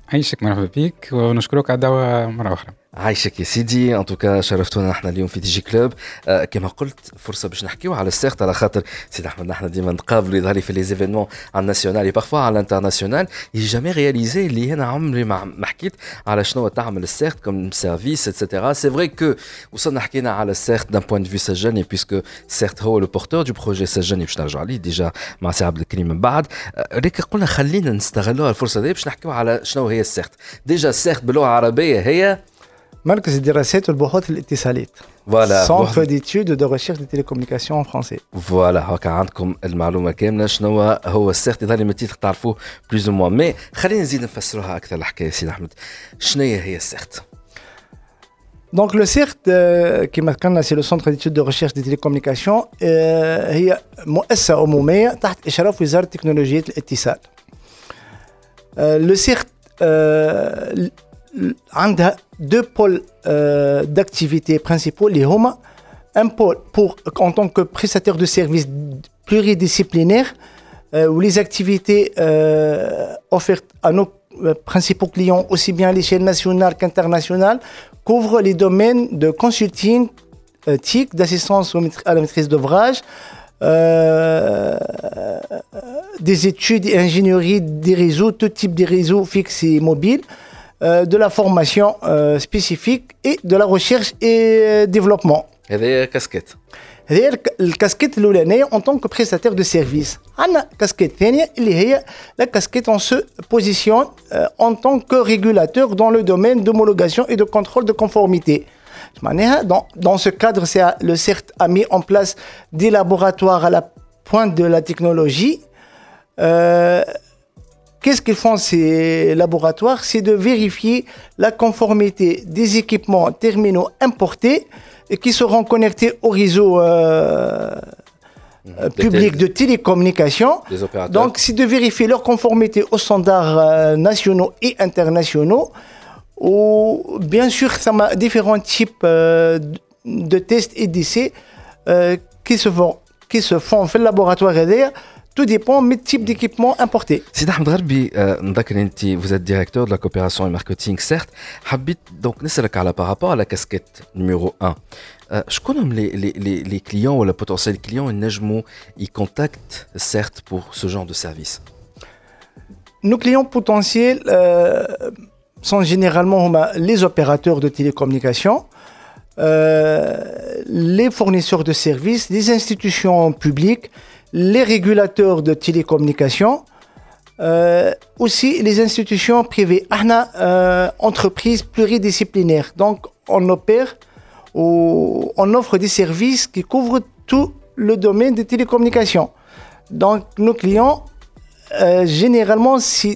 Speaker 7: عايشك مرحبا بك ونشكرك على الدعوة مرة أخرى.
Speaker 6: عايشك يا سيدي. ان توكا شرفتونا نحن اليوم في تي جي كلوب آه كما قلت فرصة باش نحكيو على السيرت على خاطر سيدي أحمد نحن ديما نتقابلوا يظهر لي في لي زيفينمون على الناسيونال اي بارفوا على الانترناسيونال جامي رياليزي اللي أنا عمري ما حكيت على شنو تعمل السيرت كوم سيرفيس اتسيتيرا سي فري كو وصلنا حكينا على السيرت دان بوين دو في سجلني بيسكو سيرت هو لو بورتور دو بروجي سجلني باش نرجع عليه ديجا مع سي عبد الكريم من بعد لكن قلنا خلينا نستغلوا الفرصه دي باش نحكيو على شنو هي السيرت ديجا السيرت باللغه العربيه هي
Speaker 8: مركز الدراسات والبحوث الاتصالات
Speaker 6: فوالا
Speaker 8: سونتر ديتود دو ريشيرش دي تيليكومونيكاسيون ان فرونسي
Speaker 6: فوالا هكا عندكم المعلومه كامله شنو هو السيرت يظهر لي تعرفوه بلوز او موان مي خلينا نزيد نفسروها اكثر الحكايه سيدي احمد شنو هي السيرت
Speaker 8: دونك لو سيرت كما ذكرنا سي لو سونتر ديتود دو ريشيرش دي تيليكومونيكاسيون هي مؤسسه عموميه تحت اشراف وزاره تكنولوجيا الاتصال لو سيرت عندها deux pôles euh, d'activité principaux, les HOMA. Un pôle pour, en tant que prestataire de services pluridisciplinaires, euh, où les activités euh, offertes à nos principaux clients, aussi bien à l'échelle nationale qu'internationale, couvrent les domaines de consulting, TIC, d'assistance à la maîtrise d'ouvrage, des études et ingénierie des réseaux, tout type de réseaux fixes et mobiles, euh, de la formation euh, spécifique et de la recherche et euh, développement.
Speaker 6: هذه كاسكيت
Speaker 8: هذه الك- الكاسكيت الاولانيه en tant que prestataire de service عندنا كاسكيت ثانيه اللي هي la casquette on se positionne euh, en tant que régulateur dans le domaine d'homologation et de contrôle de conformité معناها dans, dans ce cadre le CERT a mis en place des laboratoires à la pointe de la technologie Euh, Qu'est-ce qu'ils font ces laboratoires? C'est de vérifier la conformité des équipements terminaux importés et qui seront connectés au réseau euh, euh, public de télécommunications. Donc, c'est de vérifier leur conformité aux standards euh, nationaux et internationaux. Ou, bien sûr, ça m'a différents types euh, de tests et d'essais euh, qui se font qui se font في laboratoire هذايا tout dépend du type d'équipement importé.
Speaker 6: سيد احمد غربي آه، نذكر انت vous êtes directeur de la coopération et marketing certes حبيت دونك نسالك على بارابور على كاسكيت نيميرو 1 آه، شكون هم لي لي لي لي كليون ولا بوتنسيال كليون ينجموا يكونتاكت certes pour ce genre de service
Speaker 8: Nos clients potentiels euh, sont généralement huma, les opérateurs de télécommunications, euh, les fournisseurs de services, les institutions publiques, les régulateurs de télécommunications, euh, aussi les institutions privées. Ahna, euh, entreprises pluridisciplinaires. Donc, on opère ou on offre des services qui couvrent tout le domaine des télécommunications. Donc, nos clients généralement, c'est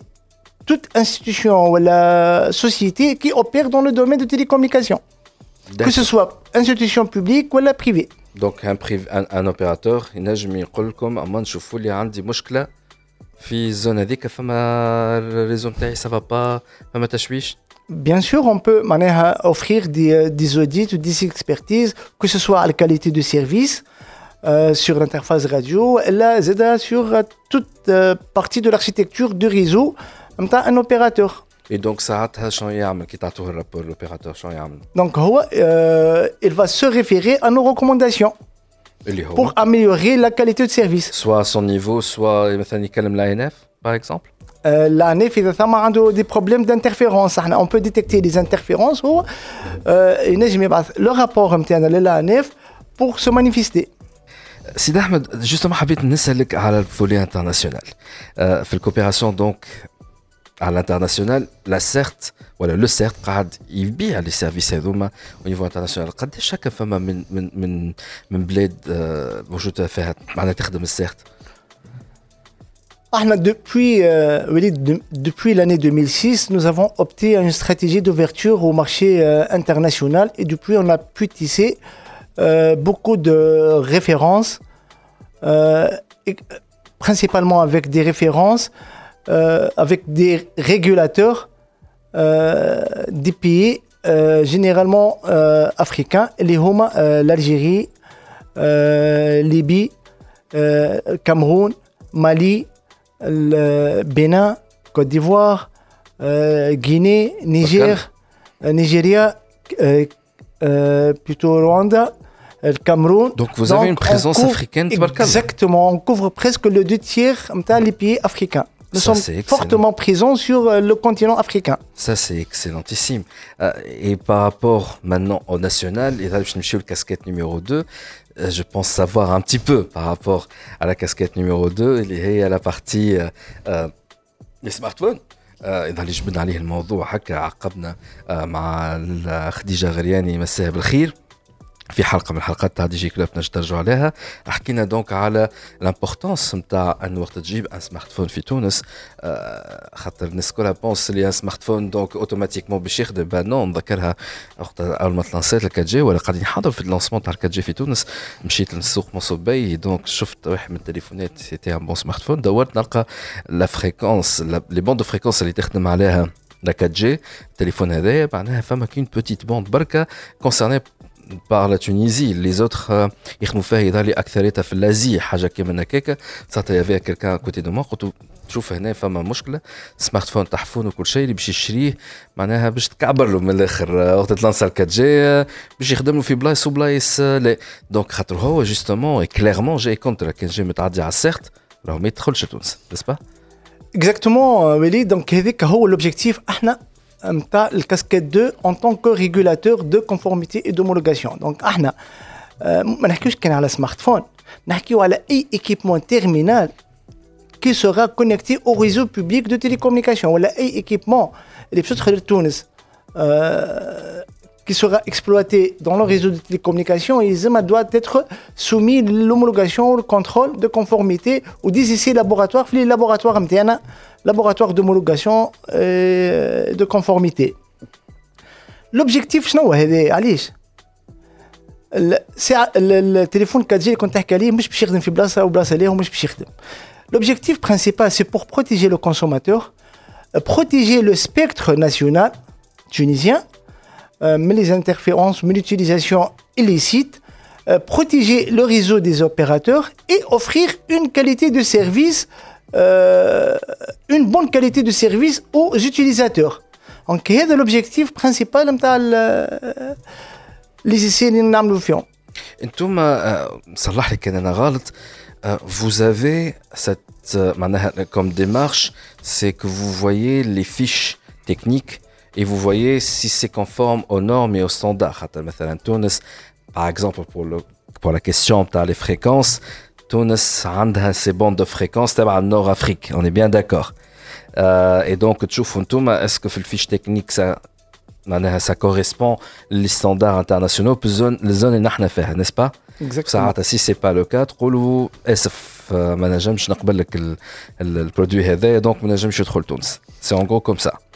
Speaker 8: toute institution ou la société qui opère dans le domaine de télécommunications, que ce soit institution publique ou la privée.
Speaker 6: دونك ان بريف ان, ان اوبيراتور ينجم يقول لكم اما نشوفوا لي عندي مشكله في الزون هذيك فما الريزو نتاعي سافا با فما تشويش
Speaker 8: Bien sûr, on peut معناها, offrir des, euh, des audits ou des expertises, que ce soit à la qualité de service, euh, sur l'interface radio, là, ZA, sur euh, toute euh, partie de l'architecture du réseau, نتاع un opérateur.
Speaker 6: اي دونك ساعتها شنو يعمل كي تعطوه الرابور الاوبيراتور شنو يعمل
Speaker 8: Donc, هو, euh, il va se référer à nos recommandations
Speaker 6: اللي هو
Speaker 8: pour améliorer la qualité de service.
Speaker 6: soit à son niveau soit مثلا يكلم لا ان اف par exemple
Speaker 8: Euh, l'ANF إذا ثم عنده des problèmes d'interférence احنا on peut détecter les interférences هو euh, ينجم يبعث le rapport نتاعنا للANF pour se manifester.
Speaker 6: سيد احمد جوستومون حبيت نسالك على الفولي انترناسيونال آه، في الكوبيراسيون دونك à l'international, la CERT, voilà, le CERT, il bille les services au niveau international. Chaque femme a une bled, bonjour, tu as fait, on
Speaker 8: a CERT. Euh, depuis, l'année 2006, nous avons opté à une stratégie d'ouverture au marché euh, international et depuis, on a pu tisser euh, beaucoup de références, principalement avec des références euh, avec des régulateurs euh, des pays euh, généralement euh, africains, les Homa, l'Algérie, Libye, Cameroun, Mali, le Bénin, Côte d'Ivoire, Guinée, Niger, Nigeria, plutôt Rwanda, le Cameroun.
Speaker 6: Donc, vous avez une présence
Speaker 8: couvre-
Speaker 6: africaine.
Speaker 8: Exactement, on couvre presque le deux tiers les pays africains. Nous
Speaker 6: Ça, c'est
Speaker 8: sommes
Speaker 6: excellent.
Speaker 8: fortement présents sur euh, le continent africain.
Speaker 6: Ça, c'est excellentissime. Euh, et par rapport maintenant au national, et là, je me suis le casquette numéro 2, euh, je pense savoir un petit peu par rapport à la casquette numéro 2, il est à la partie euh, euh, les smartphones. آه، اذا اللي جبنا عليه الموضوع هكا عقبنا آه، مع ال- خديجه غرياني مساها بالخير في حلقة من الحلقات تاع دي جي كلوب نجم ترجعوا عليها. حكينا دونك على لامبورتونس نتاع ان وقت تجيب ان سمارت فون في تونس. آه، خاطر الناس كلها بونس اللي ان سمارت فون دونك اوتوماتيكمون باش يخدم. نو نذكرها وقت أول ما تلانسيت الكات جي ولا قاعدين نحضر في اللونسمون تاع الكات جي في تونس. مشيت للسوق مصوبي دونك شفت واحد من التليفونات سيتي ان بون سمارت فون دورت نلقى لا فريكونس لي بوند فريكونس اللي تخدم عليها لا 4 جي التليفون هذايا معناها فما كين بوتيت بوند بركة كونسيرني بار لا تونيزي لي زوتر يخدموا فيها يظهر لي اكثريتها في الازي حاجة كيما هكاك ساعتها يافي كيلكان كوتي دو مون قلت له شوف هنا فما مشكله سمارت فون تحفون وكل شيء اللي باش يشريه معناها باش تكعبر له من الآخر وقت تلانسا 4 جي باش يخدم له في بلايص وبلايص لا دونك خاطر هو جوستومون كليرمون جاي كونتر كان جاي متعدي على السيرت راهو ما يدخلش تونس
Speaker 8: Exactement, euh, Willy. Donc, هذيك هو l'objectif إحنا le casquette 2 en tant que régulateur de conformité et d'homologation. Donc, ahna, ما نحكيوش كان على سمارت فون نحكيو على اي équipement terminal qui sera connecté au réseau public de télécommunications ou اي équipement اللي باش تدخل لتونس qui sera exploité dans le réseau de télécommunications, il doit être soumis à l'homologation, au contrôle de conformité ou des essais laboratoires, les laboratoires MTN, laboratoire d'homologation et de conformité. L'objectif, c'est علاش التليفون 4G اللي كنت تحكي عليه مش باش يخدم في بلاصه او بلاصه ليه ومش باش يخدم L'objectif principal, c'est pour protéger le consommateur, protéger le spectre national tunisien euh, euh, mais les interférences, l'utilisation illicite, euh, protéger le réseau des opérateurs et offrir une qualité de service, euh, une bonne qualité de service aux utilisateurs. Donc, c'est l'objectif principal de l'ICC
Speaker 6: vous avez cette comme démarche, c'est que vous voyez les fiches techniques et vous voyez si c'est conforme aux normes et aux standards. Par exemple, pour, le, pour la question les fréquences, Tunis a ses bandes de fréquences le Nord-Afrique, on est bien d'accord. Euh, et donc, est-ce que le fiche technique, ça, ça correspond aux standards internationaux, les zones n'est-ce pas
Speaker 8: Exactement.
Speaker 6: Si ce n'est pas le cas, تقولوا اسف ما نجمش نقبل لك البرودوي هذا donc ما نجمش يدخل تونس. C'est en gros comme ça.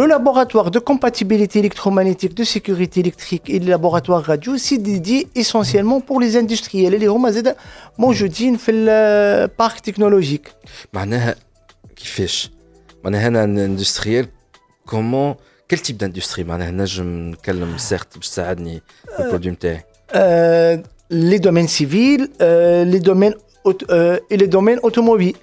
Speaker 8: le laboratoire de compatibilité électromagnétique de sécurité électrique et le laboratoire radio, c'est dédié essentiellement pour les industriels. Les هما زاد موجودين في البارك تكنولوجيك.
Speaker 6: معناها كيفاش؟ معناها هنا industriel comment quel type d'industrie معناها نجم نتكلم سيرت باش تساعدني في البرودوي نتاعي؟
Speaker 8: les domaines civils, les domaines et les domaines automobiles.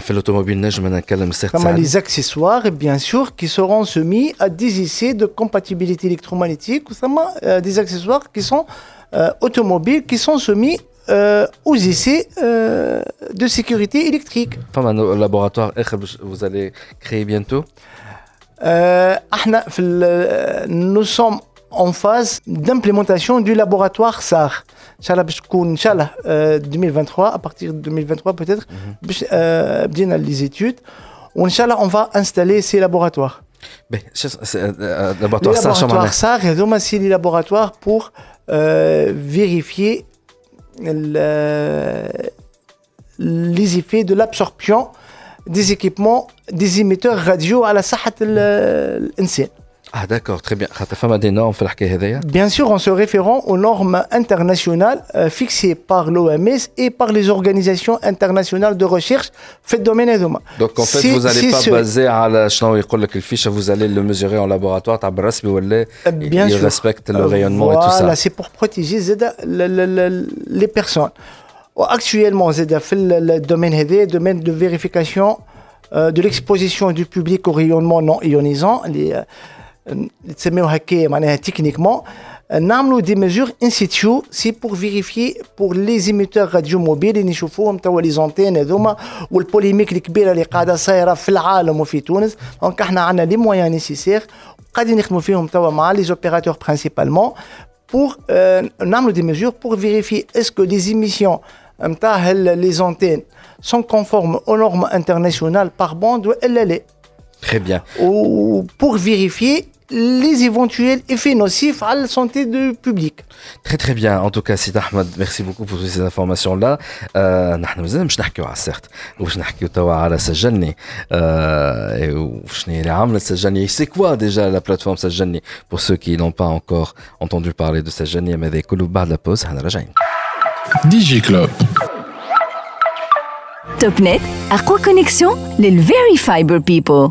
Speaker 6: في l'automobile نجم نتكلم
Speaker 8: Comme les accessoires bien sûr qui seront soumis à des essais de compatibilité électromagnétique ou euh, des accessoires qui sont euh, automobiles qui sont soumis euh, aux essais euh, de sécurité électrique.
Speaker 6: Enfin, un laboratoire vous allez créer bientôt
Speaker 8: euh, nous sommes en phase d'implémentation du laboratoire SAR. Inch'Allah, 2023, à partir de 2023 peut-être, bien les études. Inch'Allah, on va installer ces laboratoires.
Speaker 6: Les laboratoires
Speaker 8: SAR, c'est les laboratoires pour vérifier les effets de l'absorption des équipements des émetteurs radio à la sahat l'insane.
Speaker 6: Ah d'accord, très bien.
Speaker 8: Bien sûr, en se référant aux normes internationales euh, fixées par l'OMS et par les organisations internationales de recherche fait domaine
Speaker 6: Donc en fait, vous n'allez pas baser à la vous allez le mesurer en laboratoire, euh,
Speaker 8: bien sûr.
Speaker 6: respecte le rayonnement et tout ça.
Speaker 8: Voilà, c'est pour protéger les personnes. Actuellement, le domaine le domaine de vérification euh, de l'exposition du public au rayonnement non ionisant, les تسميوها هكايا معناها تكنيكمون نعملوا دي ميزور ان سيتيو سي بور فيريفي بور لي زيميتور راديو موبيل اللي نشوفوهم توا لي زونتين هذوما والبوليميك الكبيره اللي قاعده صايره في العالم وفي تونس دونك احنا عندنا لي مويان نيسيسير قاعدين نخدموا فيهم توا مع لي زوبيراتور برينسيبالمون بور نعملوا دي ميزور بور فيريفي اسكو لي زيميسيون نتاع لي زونتين sont conformes aux normes internationales par bande ou elle
Speaker 6: Très bien.
Speaker 8: Ou pour vérifier les éventuels effets nocifs à la santé du public.
Speaker 6: Très très bien. En tout cas, Sid Ahmed, merci beaucoup pour toutes ces informations-là. نحن مازال مش نحكيو على السيرت واش نحكيو توا على سجلني وشنو هي اللي عملت سجلني سي كوا ديجا لا بلاتفورم سجلني pour ceux qui n'ont pas encore entendu parler de سجلني mais كله بعد لا بوز احنا راجعين
Speaker 2: دي جي كلوب
Speaker 4: توب نت اقوى كونيكسيون للفيري فايبر بيبل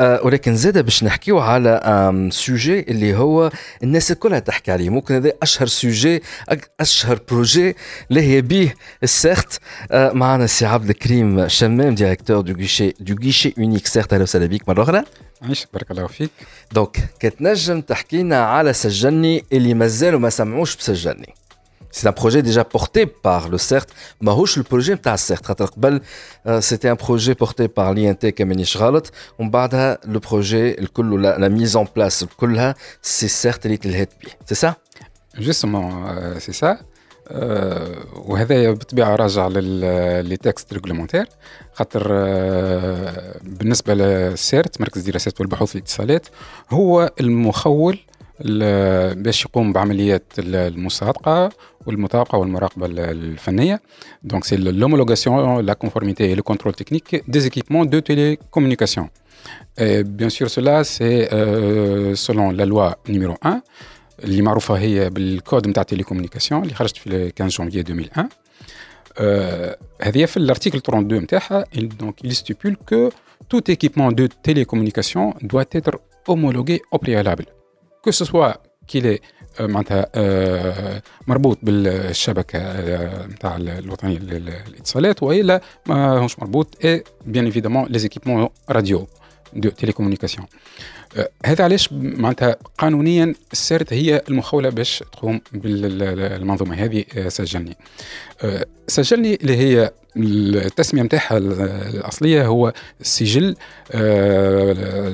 Speaker 6: ولكن زاد باش نحكيو على سوجي اللي هو الناس الكلها تحكي عليه. ممكن هذا أشهر سوجي أشهر بروجي اللي هي به السيرت معنا سي عبد الكريم شمام ديريكتور دو غيشي دو غيشي اونيك سيرت أهلا وسهلا بك مرة أخرى.
Speaker 7: عايشك بارك الله فيك.
Speaker 6: دونك كتنجم تحكي لنا على سجلني اللي مازالوا ما سمعوش بسجلني. C'est un projet déjà porté par le CERT. ماهوش البروجي نتاع السيرت خاطر قبل سيتي ان بروجي بورتي بار لي ان تي كمانيش غلط ومن بعدها لو بروجي الكل لا ميز اون بلاس كلها سي سيرت اللي تلهت بيه سي سا
Speaker 7: جوستومون سي سا وهذا بالطبيعه راجع للي تكست ريغلومونتير خاطر آه، بالنسبه للسيرت مركز الدراسات والبحوث الاتصالات هو المخول باش يقوم بعمليات المصادقه والمطابقه والمراقبه الفنيه دونك سي لومولوغاسيون لا كونفورميتي et le contrôle technique des équipements de télécommunication et bien sûr cela c'est euh, selon la loi numéro 1 اللي معروفه هي بالكود نتاع التليكومونيكاسيون اللي خرجت في 15 جانفي 2001 euh, هذه في l'article 32 نتاعها donc il stipule que tout équipement de télécommunication doit être homologué au préalable que ce soit qu'il est معناتها مربوط بالشبكة نتاع الوطنية للاتصالات وإلا ماهوش مربوط إي بيان ايفيدامون لي زيكيبمون راديو دو تيليكومونيكاسيون هذا علاش معناتها قانونيا السيرت هي المخولة باش تقوم بالمنظومة هذه سجلني. سجلني اللي هي التسمية متاعها الأصلية هو سجل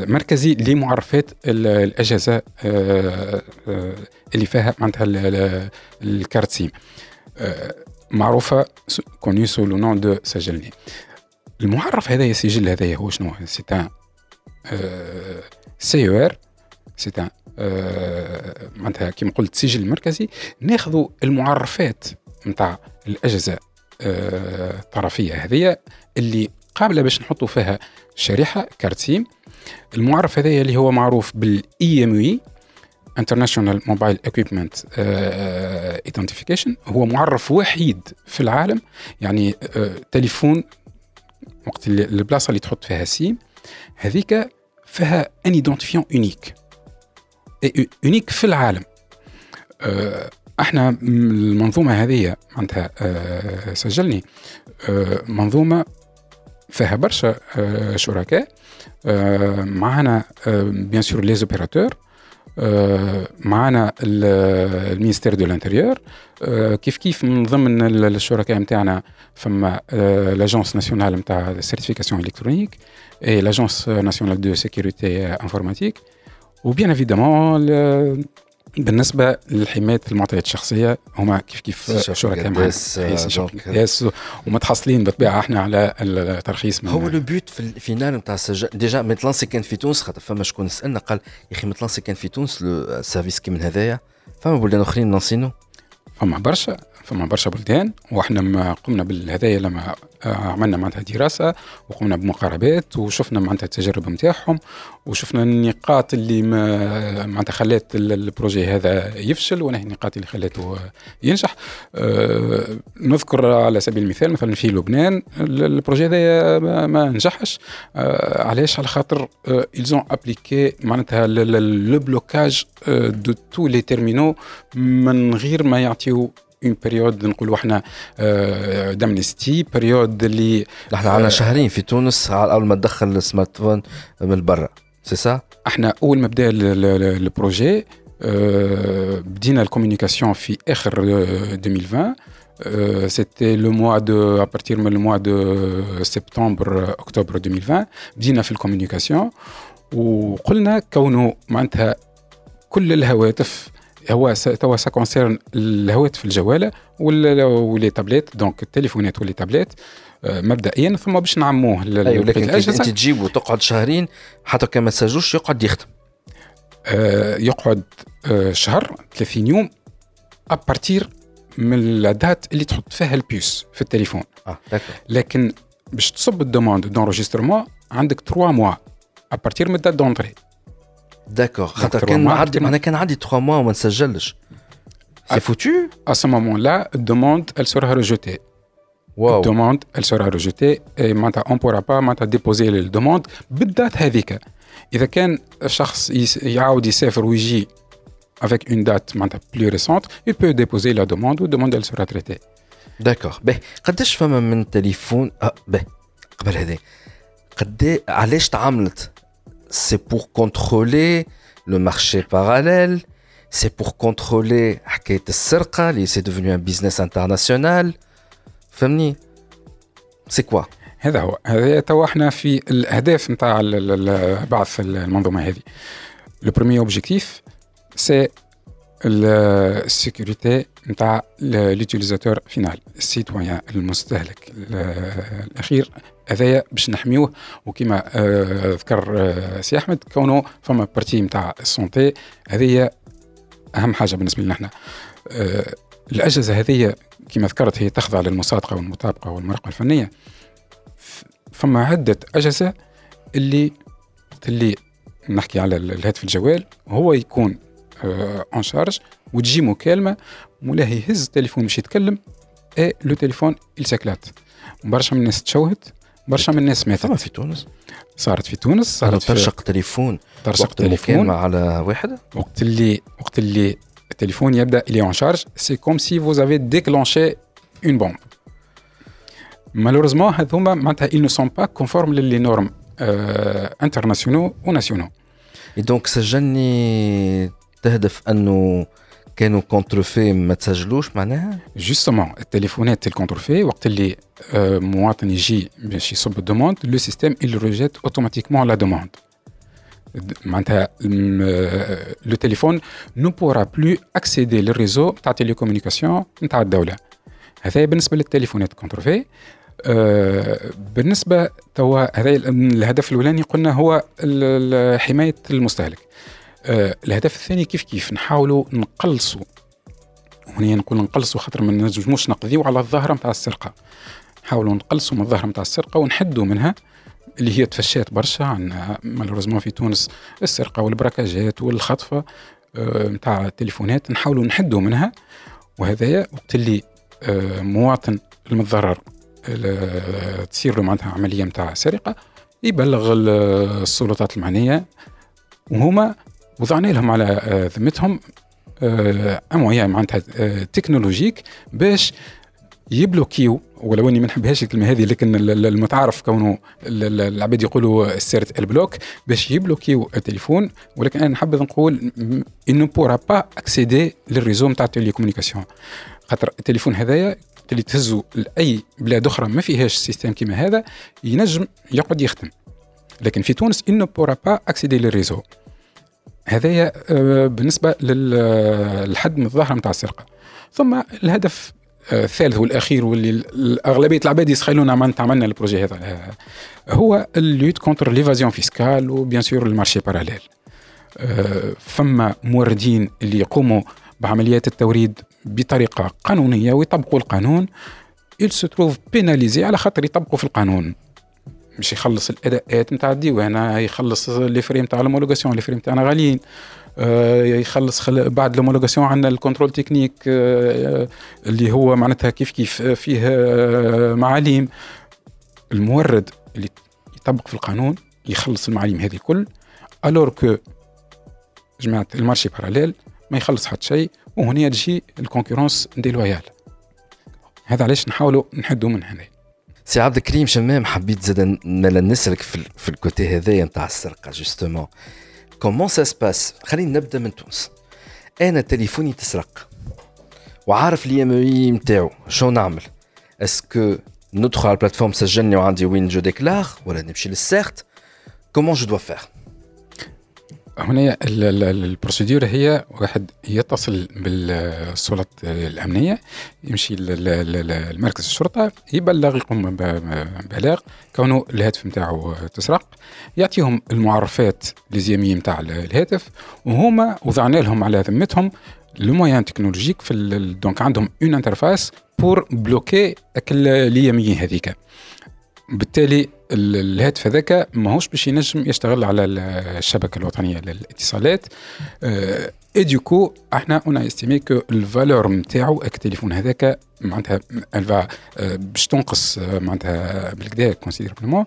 Speaker 7: مركزي لمعرفات الأجهزة اللي فيها معناتها الكارت سيم معروفة كوني سو لو نون دو سجلني المعرف هذايا السجل هذايا هو شنو؟ سي سي أو ار سي ان معناتها كيما قلت سجل المركزي ناخذوا المعرفات نتاع الأجهزة الطرفيه هذه اللي قابلة باش نحطوا فيها شريحة كارتسيم المعرف هذايا اللي هو معروف بالاي ام اي انترناشونال موبايل اكويبمنت ايدنتيفيكيشن هو معرف وحيد في العالم يعني uh, تليفون وقت البلاصة اللي تحط فيها سيم هذيك فيها ان ايدونتيفيون اونيك اونيك في العالم. أه إحنا المنظومة هذه معناتها أه سجلني أه منظومة فيها برشا أه شركاء معنا بيان سور لي زوبيراتور معنا المينستير دو لانتيريور كيف كيف من ضمن الشركاء نتاعنا فما لاجونس ناسيونال نتاع السيرتيفيكاسيون الكترونيك اي لاجونس ناسيونال دو سيكوريتي انفورماتيك وبيان افيدامون بالنسبة لحمايه المعطيات الشخصية هما كيف كيف شركاء معنا يس ومتحصلين بالطبيعة إحنا على الترخيص
Speaker 6: من هو لو بوت في الفينال نتاع السجل ديجا متلانسي كان في تونس خاطر فما شكون سألنا قال يا أخي متلانسي كان في تونس لو سيرفيس كي من هذايا. فما بلدان أخرين لانسينو
Speaker 7: فما برشا فما برشا بلدان وإحنا ما قمنا بالهدايا لما عملنا معناتها دراسة وقمنا بمقاربات وشفنا معناتها التجارب نتاعهم وشفنا النقاط اللي ما معناتها خلات البروجي هذا يفشل ونهي النقاط اللي خلاته ينجح. أه نذكر على سبيل المثال مثلا في لبنان البروجي هذا ما نجحش. أه علاش؟ على خاطر ايزون ابليكي معناتها لو بلوكاج دو تو لي تيرمينو من غير ما يعطيو اون بيريود نقولوا إحنا دامنستي بيريود اللي
Speaker 6: إحنا عندنا شهرين في تونس أول ما تدخل السمارت فون من برا سي سا
Speaker 7: إحنا أول ما بدأ البروجي بدينا الكوميونيكاسيون في آخر 2020 سيتي لو موا دو ابارتير من الموا دو سبتمبر اكتوبر 2020 بدينا في الكوميونيكاسيون وقلنا كونه معناتها كل الهواتف هو توا سا كونسيرن الهواتف الجواله ولي تابليت دونك التليفونات ولي تابليت مبدئيا ثم باش نعموه
Speaker 6: أيوه لكن أنت تجيب وتقعد شهرين حتى كان ما تسجلش يقعد يخدم.
Speaker 7: آه يقعد آه شهر 30 يوم ابارتير من الدات اللي تحط فيها البيوس في التليفون.
Speaker 6: آه
Speaker 7: لكن باش تصب الدوموند دونجسترمون عندك 3 موا ابارتير من الدات دونتري
Speaker 6: داكور خاطر كان معدي معناها كان عندي 3 موا وما نسجلش سي فوتو
Speaker 7: ا سو مومون لا الدوموند elle sera rejetée
Speaker 6: واو
Speaker 7: الدوموند elle sera rejetée et معناتها on pourra pas معناتها ديبوزي الدوموند بالدات هذيك اذا كان شخص يعاود يسافر ويجي avec une date معناتها plus récente il peut déposer la demande ou demande elle sera traitée
Speaker 6: داكور باهي قداش فما من تليفون اه باهي قبل هذا قد علاش تعاملت سي بور كونترولي لو مارشي باراليل سي بور كونترولي حكايه السرقه اللي سي دوفوني ان بيزنس انترناسيونال فهمني سي كوا
Speaker 7: هذا هو هذا توا احنا في الاهداف نتاع بعث المنظومه هذه لو بروميي اوبجيكتيف سي السيكوريتي نتاع لوتيليزاتور فينال السيتويان المستهلك الاخير هذايا باش نحميوه. وكما آه ذكر آه سي أحمد كونه فما بارتي نتاع السونتي. هذه أهم حاجة بالنسبة لنا إحنا. آه الأجهزة هذه كما ذكرت هي تخضع للمصادقة والمطابقة والمراقبه الفنية. فما عدة أجهزة اللي اللي نحكي على الهاتف الجوال هو يكون اون شارج وتجي مكالمة مولاها يهز التليفون باش يتكلم أي لو تليفون ساكلات برشا من الناس تشوهت برشا من الناس ماتت.
Speaker 6: صارت في تونس.
Speaker 7: صارت في تونس
Speaker 6: صارت في ترشق تليفون.
Speaker 7: ترشق تليفون.
Speaker 6: على واحد.
Speaker 7: وقت اللي وقت اللي التليفون يبدأ الي اون شارج سي كوم سي فوز افي ديكلونشي اون بومب مالوريزمون هذوما معناتها ils ne sont pas conformes للي نورم انترناسيونو وناسيونو
Speaker 6: دونك سجلني تهدف أنه كانوا كونترفي ما تسجلوش معناها
Speaker 7: جوستومون التليفونات الكونترفي وقت اللي مواطن يجي باش يصب الدوموند لو سيستيم il rejette automatiquement la demande معناتها لو تليفون نو بورا بلو اكسيدي للريزو تاع تيليكومونيكاسيون نتاع الدوله هذا بالنسبه للتليفونات كونترفي آه بالنسبه توا هذا الهدف الاولاني قلنا هو حمايه المستهلك آه الهدف الثاني كيف كيف نحاولوا نقلصوا هنا نقول نقلصوا خاطر ما نجموش نقضيو على الظاهرة نتاع السرقة. نحاولوا نقلصوا من الظاهرة نتاع السرقة ونحدوا منها اللي هي تفشات برشا عندنا مالوريزمون في تونس السرقة والبراكاجات والخطفة نتاع آه التليفونات نحاولوا نحدوا منها. وهذايا وقت اللي آه مواطن المتضرر تصير له معناتها عملية نتاع سرقة يبلغ السلطات المعنية وهما وضعنا لهم على ذمتهم امويا معناتها تكنولوجيك باش يبلوكيو ولو اني ما نحبهاش الكلمة هذه لكن المتعارف كونه العباد يقولوا سيرت البلوك باش يبلوكيو التليفون. ولكن أنا نحب نقول إنه بورا با أكسيدي للريزو نتاع التليكومونيكاسيون. خاطر التليفون هذايا اللي تهزوا لأي بلاد أخرى ما فيهاش سيستم كيما هذا ينجم يقعد يخدم. لكن في تونس إنه بورا با أكسيدي للريزو. هذايا بالنسبة للحد من الظاهره نتاع السرقة. ثم الهدف الثالث والأخير واللي اغلبيه العباد يسخيلونا معناتها عملنا البروجي هذا هو اللوت كونتر ليفازيون فيسكال وبيان سور المارشي باراليل. فما موردين اللي يقوموا بعمليات التوريد بطريقة قانونية ويطبقوا القانون il trouve pénalisé على خاطر يطبقوا في القانون. مش يخلص الأداءات نتاع الديوانه يخلص لي فريم نتاع المولوغاسيون لي فريم تاعنا غاليين. آه يخلص خل... بعد المولوغاسيون عندنا الكنترول تكنيك آه اللي هو معناتها كيف كيف فيه آه معاليم. المورد اللي يطبق في القانون يخلص المعاليم هذه الكل ألور كو جماعة المارشي باراليل ما يخلص حتى شيء وهنا تجي الكونكورونس ديلويال هذا علاش نحاولوا نحدوا من هنا.
Speaker 6: سي عبد الكريم شمام حبيت زاد نسلك في, في الكوتي هذايا نتاع السرقة جوستومون. كومون سا سباس خلينا نبدأ من تونس. أنا تليفوني تسرق. وعارف لي إم إي نتاعو شو نعمل؟ اسكو ندخل على البلاتفورم سجلني وعندي وين جو ديكلار ولا نمشي للسيرت كومون جو دوا فير
Speaker 7: هنا البروسيدور هي واحد يتصل بالسلطات الأمنية يمشي لمركز الشرطة يبلغ يقوم ببلاغ كونه الهاتف نتاعو تسرق يعطيهم المعرفات ليزيامية نتاع الهاتف وهما وضعنا لهم على ذمتهم لو مويان تكنولوجيك في دونك عندهم اون انترفاس بور بلوكي اليمين هذيك. بالتالي الهاتف هذاك ماهوش باش ينجم يشتغل على الشبكة الوطنية للاتصالات. اي دوكو إحنا اون استيمي كو الفالور نتاعو التليفون هذاك معناتها الفا باش تنقص معناتها بالكدا كونسيديربلمون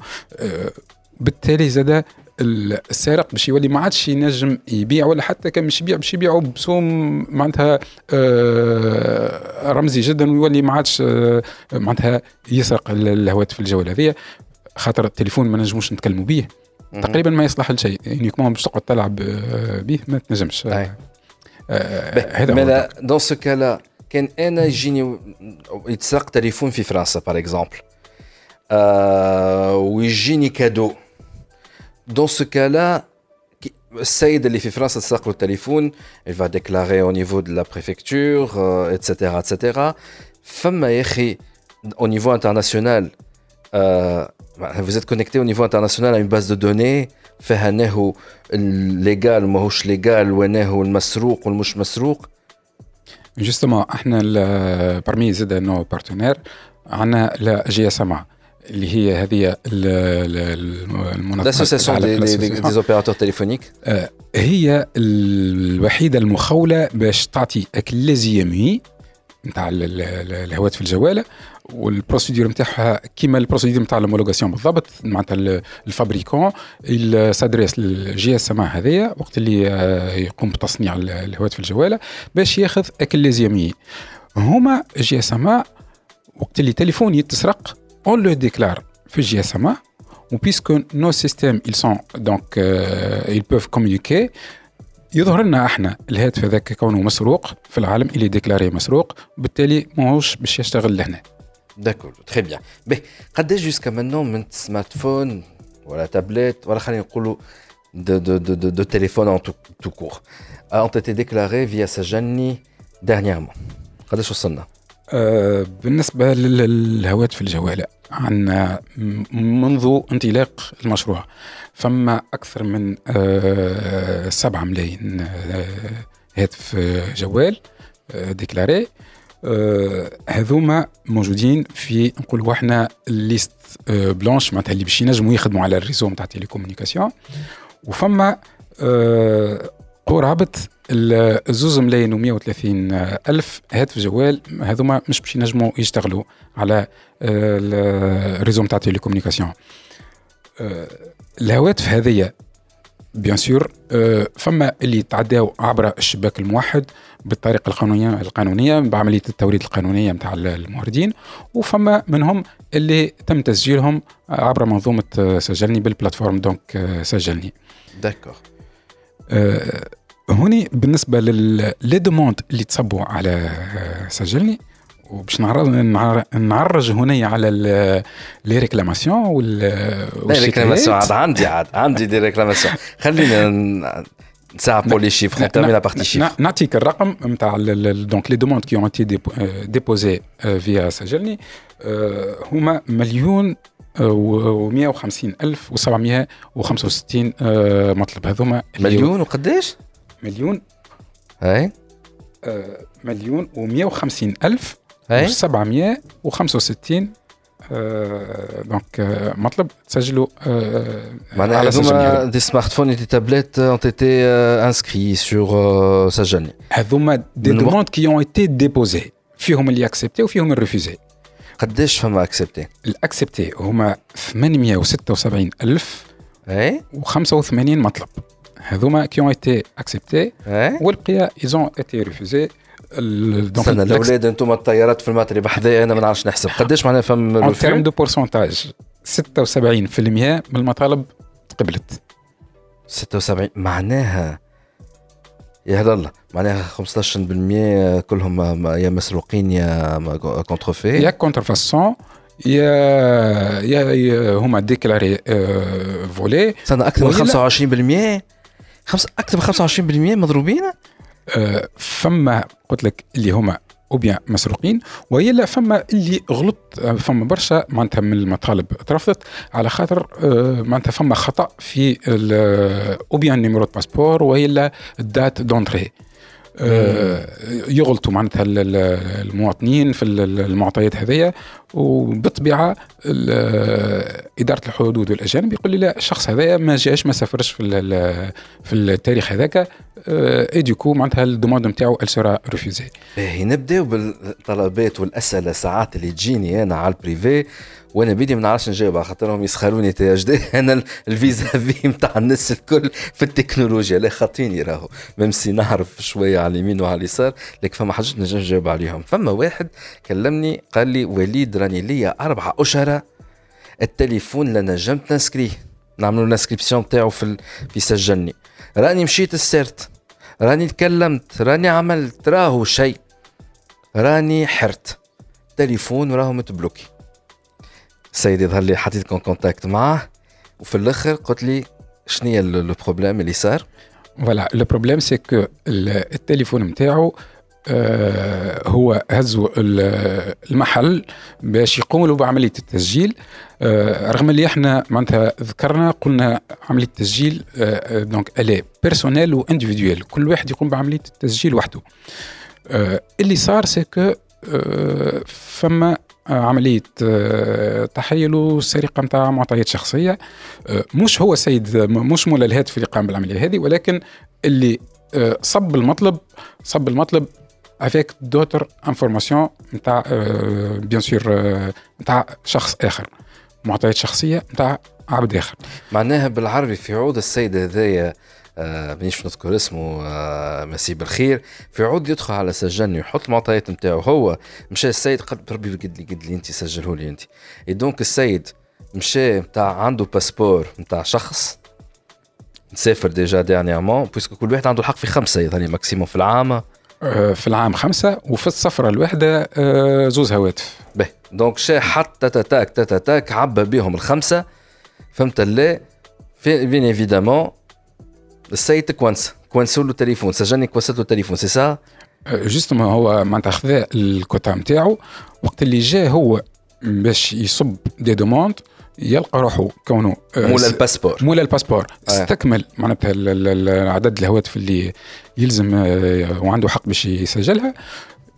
Speaker 7: بالتالي زاد السارق باش يولي ما عادش ينجم يبيع ولا حتى كان مش يبيع باش يبيعوا بسوم معناتها آه رمزي جدا ويولي ما عادش آه معناتها يسرق الهواتف الجوال هذه خاطر التليفون ما نجموش نتكلموا به تقريبا ما يصلح لشيء. يعني كمان باش تقعد تلعب به ما تنجمش.
Speaker 6: آه هذا ماذا؟ دون سو كالا كان أنا يجيني يتسرق تليفون في فرنسا باغ اكزومبل ويجيني كادو. Dans ce cas-là, السيد اللي في فرنسا تسرق له التليفون il va déclarer au niveau de la préfecture etc etc فما يا أخي au niveau international vous êtes connecté au niveau international à une base de données. فيها انه الليغال ماهوش ليغال وانه المسروق والمش مسروق
Speaker 7: جوستومون إحنا برمي زاد نو بارتنير عندنا لا جي اس ام اللي هي هذه
Speaker 6: المنظمة دي اوبيراتور تليفونيك
Speaker 7: هي الوحيدة المخولة باش تعطي اكليزيامي نتاع الهواتف الجوالة. والبروسيدور نتاعها كيما البروسيدور نتاع المولوغاسيون بالضبط معناتها الفابريكون سادريس للجي اس ام هذايا وقت اللي يقوم بتصنيع الهواتف الجوالة باش ياخذ اكليزيامي هما جي اس ام وقت اللي تليفون يتسرق on le déclare في GSMA puisque nos systèmes ils sont donc euh, ils peuvent communiquer يظهر لنا إحنا الهاتف هذاك كونه مسروق في العالم اللي ديكلاري مسروق بالتالي ماهوش باش يشتغل لهنا.
Speaker 6: داكور تري بيان باهي قداش جوسكا مانون من سمارت فون ولا تابلت ولا خلينا نقولوا de, de, de, de, de téléphone en tout, tout court ont été déclarés via Sajani dernièrement قداش وصلنا؟
Speaker 7: آه بالنسبة للهواتف الجوالة عندنا منذ انطلاق المشروع فما أكثر من آه سبعة ملايين آه هاتف جوال ديكلاري هذوما موجودين في نقولوا إحنا ليست بلانش معناتها اللي باش ينجموا يخدموا على الريزو نتاع تيليكومونيكاسيون وفما قرابه الزوز ملايين و 130 ألف هاتف جوال هذوما مش باش ينجموا يشتغلوا على الريزو نتاع تيليكومونيكاسيون الهواتف هذه بيان سور فما اللي تعداو عبر الشباك الموحد. بالطريقة القانونيه القانونية بعملية التوريد القانونية نتاع الموردين. وفما منهم اللي تم تسجيلهم عبر منظومة سجلني بالبلاتفورم. دونك سجلني.
Speaker 6: داكور
Speaker 7: هوني بالنسبة للي دوموند اللي تصبوا على سجلني. وباش نعرج هنا على لي ريكلاماسيون وال
Speaker 6: ريكلاماسيون عاد عندي عاد عندي دي ريكلاماسيون. خلينا نساعة بور لي شيفر نترمي لا بارتي شيفر
Speaker 7: نعطيك الرقم نتاع دونك لي دوموند كي اون تي ديبوزي فيا سجلني هما مليون و 150 ألف و 765 مطلب هذوما
Speaker 6: مليون وقداش؟
Speaker 7: مليون
Speaker 6: اي
Speaker 7: مليون و 150 ألف و 765 آه دونك آه مطلب تسجلوا آه
Speaker 6: معناها هذوما دي سمارت فون دي تابلت اون تيتي انسكري سور سجلني
Speaker 7: هذوما دي دوموند كي اون ايتي ديبوزي فيهم اللي اكسبتي وفيهم الريفوزي
Speaker 6: قداش فما اكسبتي؟
Speaker 7: الاكسبتي هما 876 ألف
Speaker 6: اي
Speaker 7: و85 مطلب هذوما كي اون ايتي اكسبتي والبقيه ايزون ايتي ريفوزي
Speaker 6: استنى الأولاد أنتم الطيارات في المغرب حذايا أنا ما نعرفش نحسب. قداش معناها فم
Speaker 7: اون تيرم دو بورسونتاج 76% من المطالب تقبلت.
Speaker 6: 76 معناها؟ يا هلا الله معناها 15% كلهم يا مسروقين يا كونترفي
Speaker 7: يا كونترفاسون يا يا هما ديكلاري فولي
Speaker 6: استنى أكثر من 25% خمس أكثر من 25% مضروبين؟
Speaker 7: فما قلت لك اللي هما أو بيان مسروقين والا فما اللي غلط آه، فما برشا معناتها من المطالب ترفضت على خاطر آه، معناتها فما خطأ في أو بيان نيميرو باسبور والا الدات دونتري آه، يغلطوا معناتها المواطنين في المعطيات هذيا. وبالطبيعة إدارة الحدود والأجانب يقول لي لا الشخص هذايا ما جاش ما سافرش في في التاريخ هذاك اي ديكو معناتها الدوموند نتاعو سورا ريفوزي
Speaker 6: باهي نبداو بالطلبات والأسئلة ساعات اللي تجيني أنا على البريفي وأنا بيدي ما نعرفش نجاوب على خاطرهم يسخروني تي اش دي أنا الفيزا في نتاع الناس الكل في التكنولوجيا لا خاطيني راهو. ميم سي نعرف شوية على اليمين وعلى اليسار لكن فما حاجات نجم نجاوب عليهم. فما واحد كلمني قال لي وليد راني ليا أربعة أشهر. التليفون لا نجمت نسكريه. نعملوا الانسكريبسيون تاعو في في سجلني. راني مشيت السيرت. راني تكلمت راني عملت راهو شيء راني حرت. تليفون راهو متبلوكي. سيدي ظهر لي حطيت كونتاكت معاه. وفي الآخر قلت لي شنو هي البروبليم اللي صار؟
Speaker 7: فوالا لو بروبليم سي كو التليفون نتاعو هو هزوا المحل باش يقوموا بعمليه التسجيل. آه رغم اللي إحنا معناتها ذكرنا قلنا عملية التسجيل آه دونك الي بيرسونيل وانديفيدويل كل واحد يقوم بعملية التسجيل وحده. آه اللي صار سي كو آه فما عملية آه، تحيل وسرقة نتاع معطيات شخصية. آه، مش هو السيد مش مولى الهاتف اللي قام بالعملية هذه ولكن اللي آه، صب المطلب صب المطلب افيك دوتر انفورماسيون نتاع بيان سور نتاع شخص اخر معطيات شخصيه نتاع عبد اخر
Speaker 6: معناها بالعربي في عود السيد هذايا آه مانيش نذكر اسمه آه مسي بالخير. في عود يدخل على سجلني ويحط المعطيات نتاعو هو مشى السيد قال ربي قد لي قد لي انت سجله لي انت دونك السيد مشى نتاع عنده باسبور نتاع شخص مسافر ديجا ديرنيامون بويسكو كل واحد عنده الحق في خمسة يعني ماكسيموم في العام.
Speaker 7: آه، في العام خمسة وفي السفرة الواحدة آه، زوز هواتف.
Speaker 6: باهي دونك شا حط تاك تاتا تاك عبى بهم الخمسة. فهمت لا؟ بيان ايفيدامون السيد كوانس. كوانسوا له التليفون سجلني كوانسات له التليفون سي سا
Speaker 7: جوستومون هو معناتها خذا الكوتا نتاعو. وقت اللي جا هو باش يصب دي دوموند يلقى روحه كونه
Speaker 6: آه، مولا الباسبور.
Speaker 7: مولا الباسبور. آه. استكمل معناتها عدد الهواتف اللي يلزم آه، وعنده حق باش يسجلها.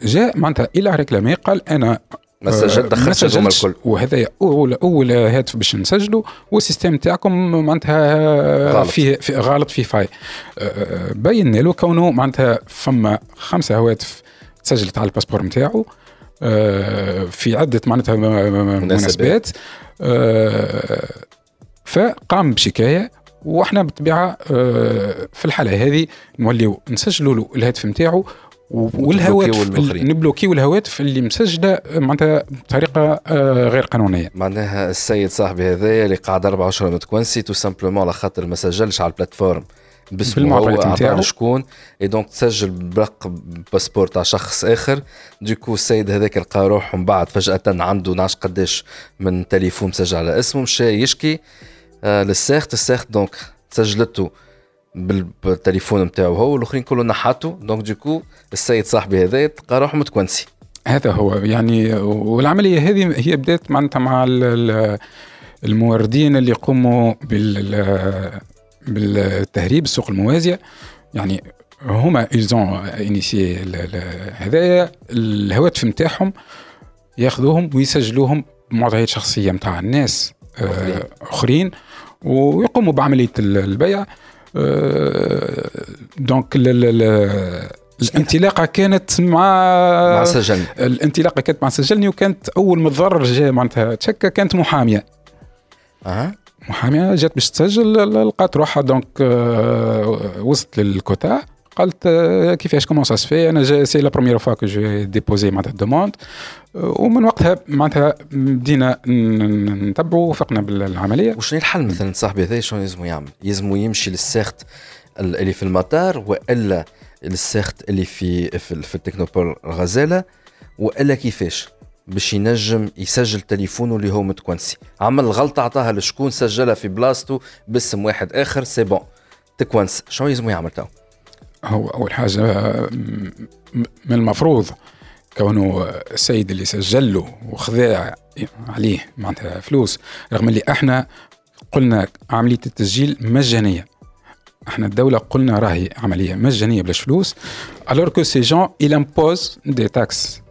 Speaker 7: جاء معناتها إلى ريكلامي قال أنا
Speaker 6: ما سجلت دخلت الكل.
Speaker 7: وهذا أول أول هاتف باش نسجله والسيستم تاعكم معناتها. فيه في غالط فيه فاي بين له كونه معناتها فما خمسة هواتف تسجلت على الباسبور نتاعو. في عدة معناتها مناسبات. فقام بشكاية وإحنا بالطبيعة في الحالة هذه نوليو نسجلوا له الهاتف نتاعو والهواتف نبلوكيو الهواتف اللي مسجلة معناتها بطريقة آه، غير قانونية.
Speaker 6: معناها السيد صاحبي هذايا اللي قاعد أربع اشهر متكونسي تو سامبلومون على خاطر ما سجلش على البلاتفورم.
Speaker 7: باسمه هو نتاعو
Speaker 6: شكون. اي دونك تسجل برقم باسبور تاع شخص آخر. دوكو السيد هذاك لقى روحه من بعد فجأة عنده نعرفش قداش من تليفون مسجل على اسمه مشى يشكي. آه للساخت الساخت دونك سجلته بالتليفون نتاعو هو والآخرين كلهم نحاتوا دونك دوكو السيد صاحبي هذا تلقى روحه متكونسي.
Speaker 7: هذا هو يعني والعملية هذه هي بدات معناتها مع الموردين اللي يقوموا بال بالتهريب السوق الموازية. يعني هما ايزون انيسي هذايا الهواتف نتاعهم ياخذوهم ويسجلوهم بمعطيات شخصية نتاع الناس آه، أخرين ويقوموا بعملية البيع. دونك الانطلاقة كانت مع
Speaker 6: مع سجلني
Speaker 7: الانطلاقة كانت مع سجلني وكانت أول ما تضرر جا معناتها تشكى كانت محامية.
Speaker 6: أها.
Speaker 7: محامية جات باش تسجل لقات روحها. دونك آه، وصلت للكوتا. قالت آه، كيفاش كومون سا سفي؟ أنا سي لا بروميير فوا كو جو ديبوزي معناتها الدوموند ومن وقتها معناتها بدينا نتبعوا وفقنا بالعملية.
Speaker 6: وشنو الحل مثلا؟ صاحبي هذا شنو يلزمو يعمل؟ يلزمو يمشي للساخت اللي في المطار وإلا للساخت اللي في في, في التكنوبول غزالة وإلا كيفاش؟ باش ينجم يسجل تليفونه اللي هو متكونسي. عمل غلطة عطاها لشكون سجلها في بلاصتو باسم واحد آخر سي بون. تكونس شنو يلزم يعمل تو؟
Speaker 7: هو م- م- من المفروض كونه السيد اللي سجل له وخذا عليه معناتها فلوس رغم اللي إحنا قلنا عملية التسجيل مجانية. إحنا الدولة قلنا راهي عملية مجانية بلاش فلوس الور كو سي جون il impose دي تاكس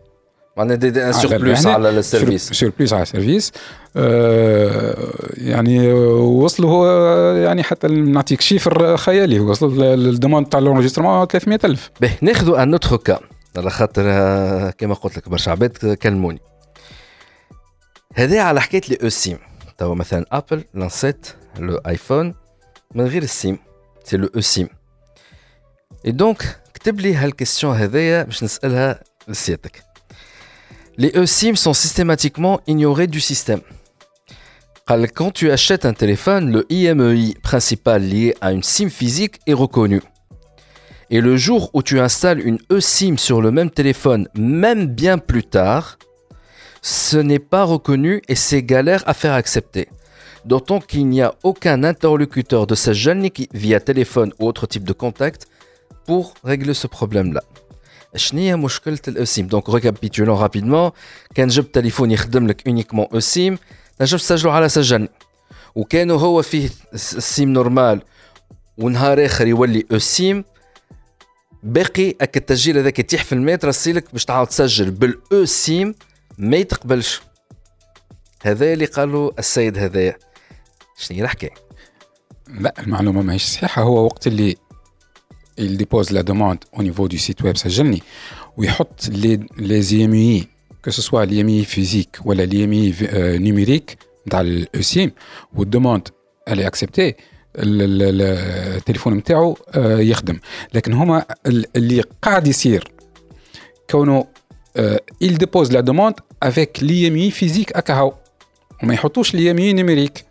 Speaker 6: معناها دي, دي ان
Speaker 7: الرهنة،
Speaker 6: على السيرفيس
Speaker 7: سور بليس على السيرفيس آه يعني وصلوا هو يعني حتى نعطيك شيفر خيالي. وصلوا الدوموند تاع الانجسترمون 300000
Speaker 6: باهي ناخذوا ان اوتر كا على خاطر آه، كما قلت لك برشا عباد كلموني. هذا على حكاية لي أو سيم توا مثلا ابل لانسيت لو ايفون من غير السيم سي لو أو سيم اي دونك كتب لي هالكيستيون هذايا باش نسألها لسيادتك. Les eSIM sont systématiquement ignorés du système. Quand tu achètes un téléphone, le IMEI principal lié à une SIM physique est reconnu. Et le jour où tu installes une eSIM sur le même téléphone, même bien plus tard, ce n'est pas reconnu et c'est galère à faire accepter. D'autant qu'il n'y a aucun interlocuteur de ce jeune via téléphone ou autre type de contact pour régler ce problème-là. شنو هي مشكلة الأسيم؟ دونك ريكابيتولون رابيدمون كان جبت تليفون يخدم لك اونيكمون أسيم. تنجم تسجلو على سجلني. وكانوا هو فيه س- سيم نورمال ونهار آخر يولي أسيم. باقي اك التسجيل هذاك يتيح في المتر رسيلك باش تعاود تسجل بالاو سيم ما يتقبلش. هذا اللي قالوا السيد هذايا. شنو هي الحكاية؟
Speaker 7: لا المعلومة ماهيش صحيحة. هو وقت اللي il dépose la demande au niveau du site web سجلني ويحط les les IMEI que ce soit l'IMEI physique ولا l'IMEI euh, numérique نتاع الاوسيم والدوموند elle est acceptée ال- ال- ال- التليفون نتاعو آه، يخدم لكن هما ال- اللي قاعد يصير كونه آه، il dépose la demande avec l'IMEI physique أكهو وما يحطوش l'IMEI numérique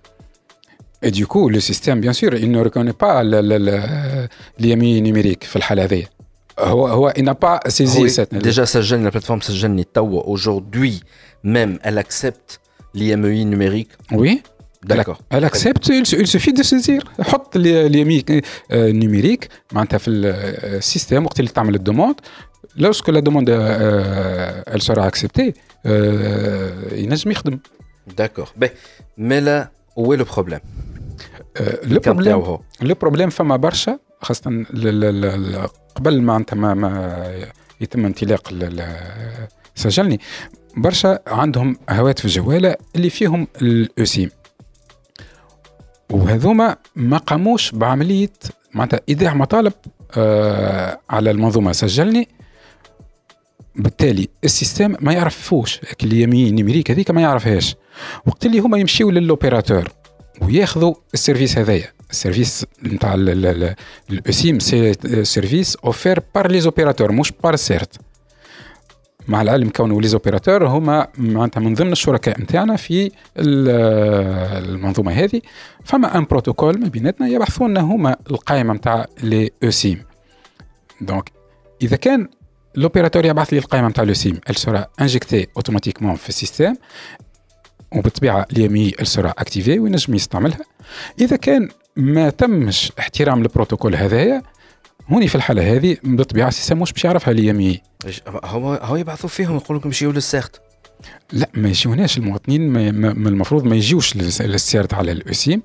Speaker 7: Et du coup, le système, bien sûr, il ne reconnaît pas l'IMI numérique, il n'a pas saisi
Speaker 6: oui,
Speaker 7: cette.
Speaker 6: Déjà, ça gêne, la plateforme ça gêne Aujourd'hui, même, elle accepte l'IMEI numérique.
Speaker 7: Oui.
Speaker 6: D'accord.
Speaker 7: Elle accepte, il, suffit de saisir. Hop, l'IMI euh, numérique, le euh, système, quand tu as la demande, lorsque la demande euh, elle sera acceptée, il n'a jamais
Speaker 6: D'accord. Ben, mais là, où est le problème?
Speaker 7: لو بروبليم فما برشا ل- قبل معناتها ما, ما يتم انطلاق سجلني برشا عندهم هواتف جوالة اللي فيهم الأسيم وهذوما ما قاموش بعملية معناتها إيداع مطالب آه على المنظومة. سجلني بالتالي السيستم ما يعرفوش اليمين نيميريك هذيك ما يعرفهاش. وقت اللي هما يمشيو للوبيراتور وياخذوا السيرفيس هذايا. السيرفيس نتاع الاسيم سي سيرفيس اوفير بار لي زوبيراتور مش بار سيرت مع العلم كونه لي زوبيراتور هما معناتها من ضمن الشركاء نتاعنا في ال- المنظومة هذه. فما ان بروتوكول ما بيناتنا يبحثوا لنا هما القائمة نتاع لي اوسيم دونك إذا كان لوبيراتور يبعث لي القائمه نتاع لو سيم elle sera injectée automatiquement في السيستم. وبالطبيعه اليمي sera activée وينجم يستعملها؟ إذا كان ما تمش احترام البروتوكول هذايا هوني في الحالة هذه بالطبيعة السيستم مش باش يعرفها اليمي
Speaker 6: هو هو يبعثوا فيهم يقولوا لكم يمشيوا للسيرت
Speaker 7: لا ما يجيوناش المواطنين ما المفروض ما يجيوش للس- للسيرت على الاسيم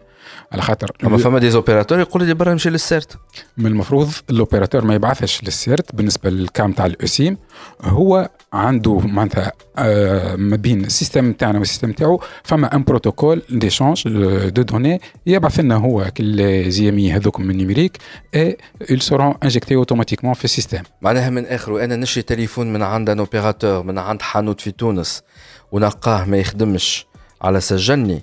Speaker 7: على خاطر
Speaker 6: أما فما دي زوبيراتور يقولوا لي برا نمشي للسيرت
Speaker 7: من المفروض الاوبيراتور ما يبعثش للسيرت بالنسبة للكام تاع الاسيم هو عنده معناتها آه ما بين السيستم تاعنا والسيستم تاعو فما ان بروتوكول ديشانج دو دوني يبعث لنا هو كل زيامي هذوك من نيميريك اي ils seront injectés automatiquement في السيستم.
Speaker 6: معناها من اخره أنا نشري تليفون من عند ان اوبيراتور من عند حانوت في تونس. ونلقاه ما يخدمش. على سجلني.